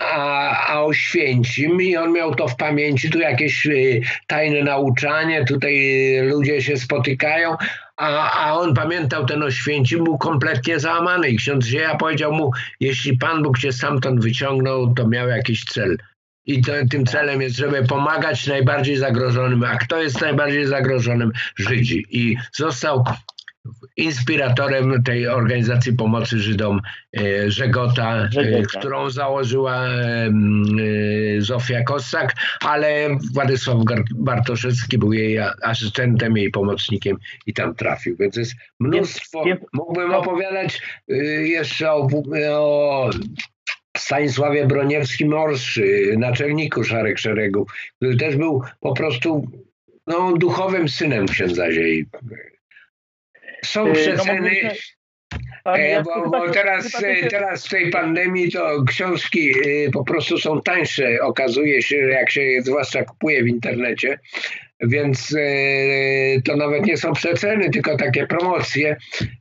a, a Oświęcim i on miał to w pamięci, tu jakieś y, tajne nauczanie, tutaj ludzie się spotykają, a, a on pamiętał ten Oświęcim, był kompletnie załamany i ksiądz Zieja powiedział mu, jeśli Pan Bóg cię stamtąd wyciągnął, to miał jakiś cel. I to, tym celem jest, żeby pomagać najbardziej zagrożonym. A kto jest najbardziej zagrożonym? Żydzi. I został inspiratorem tej organizacji pomocy Żydom e, Żegota, e, Żegota. którą założyła e, Zofia Kossak, ale Władysław Bartoszewski był jej asystentem, jej pomocnikiem i tam trafił. Więc jest mnóstwo. Mógłbym opowiadać jeszcze o, o Stanisławie Broniewskim-Orszy, naczelniku Szarek Szeregu, który też był po prostu no, duchowym synem księdza Ziei. Są przeceny, no, bo, bo teraz, teraz w tej pandemii to książki y, po prostu są tańsze, okazuje się, jak się je zwłaszcza kupuje w internecie, więc y, to nawet nie są przeceny, tylko takie promocje,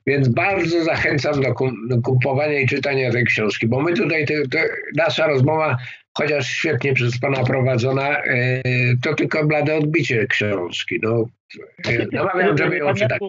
więc bardzo zachęcam do, do kupowania i czytania tej książki, bo my tutaj, te, te, nasza rozmowa, chociaż świetnie przez Pana prowadzona, to tylko blade odbicie książki. No, namawiam, żeby ją czytać.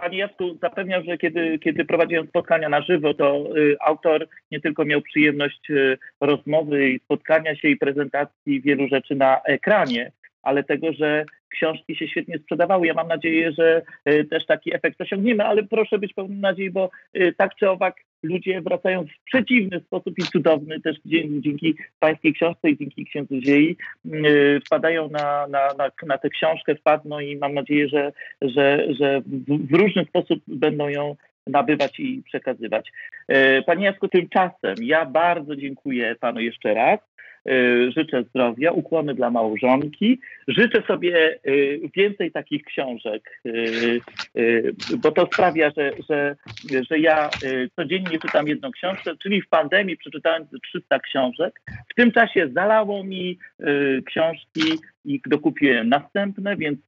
Panie Jacku, zapewniam, że kiedy, kiedy prowadziłem spotkania na żywo, to y, autor nie tylko miał przyjemność y, rozmowy i spotkania się i prezentacji wielu rzeczy na ekranie, ale tego, że książki się świetnie sprzedawały. Ja mam nadzieję, że y, też taki efekt osiągniemy, ale proszę być pełnym nadziei, bo tak czy owak ludzie wracają w przeciwny sposób i cudowny też dzięki, pańskiej książce i dzięki księdzu Ziei y, wpadają na, na, na, na tę książkę, wpadną i mam nadzieję, że, że, że w, różny sposób będą ją nabywać i przekazywać. Panie Jacku, tymczasem ja bardzo dziękuję Panu jeszcze raz. Y, życzę zdrowia, ukłony dla małżonki. Życzę sobie y, więcej takich książek, y, bo to sprawia, że, że, że ja codziennie czytam jedną książkę, czyli w pandemii przeczytałem 300 książek. W tym czasie zalało mi książki i dokupiłem następne, więc,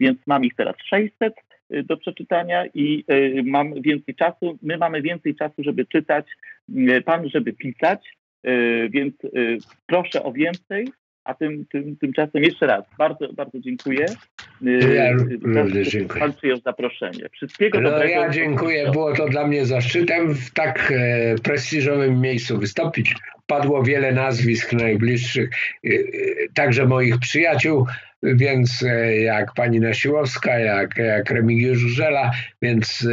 więc mam ich teraz 600 do przeczytania i mam więcej czasu. My mamy więcej czasu, żeby czytać, pan, żeby pisać. E, więc e, proszę o więcej, a tym, tym, tymczasem jeszcze raz bardzo, bardzo dziękuję. Ja również dziękuję. Pan przyjął zaproszenie. Wszystkiego no, dobrego. Ja dziękuję. Było to dla mnie zaszczytem w tak e, prestiżowym miejscu wystąpić. Padło wiele nazwisk najbliższych, e, także moich przyjaciół więc e, jak pani Nasiłowska, jak, jak Remigiusz Grzela, więc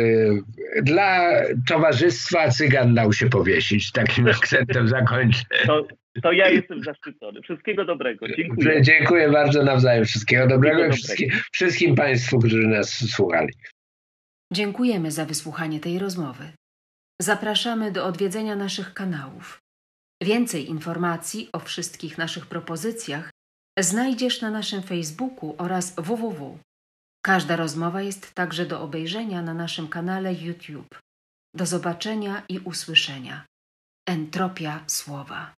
e, dla towarzystwa cygan dał się powiesić. Takim akcentem zakończę. To, to ja jestem zaszczycony. Wszystkiego dobrego. Dziękuję. Dziękuję bardzo nawzajem. Wszystkiego dobrego i wszystkim, wszystkim Państwu, którzy nas słuchali. Dziękujemy za wysłuchanie tej rozmowy. Zapraszamy do odwiedzenia naszych kanałów. Więcej informacji o wszystkich naszych propozycjach znajdziesz na naszym Facebooku oraz www. Każda rozmowa jest także do obejrzenia na naszym kanale YouTube. Do zobaczenia i usłyszenia. Entropia słowa.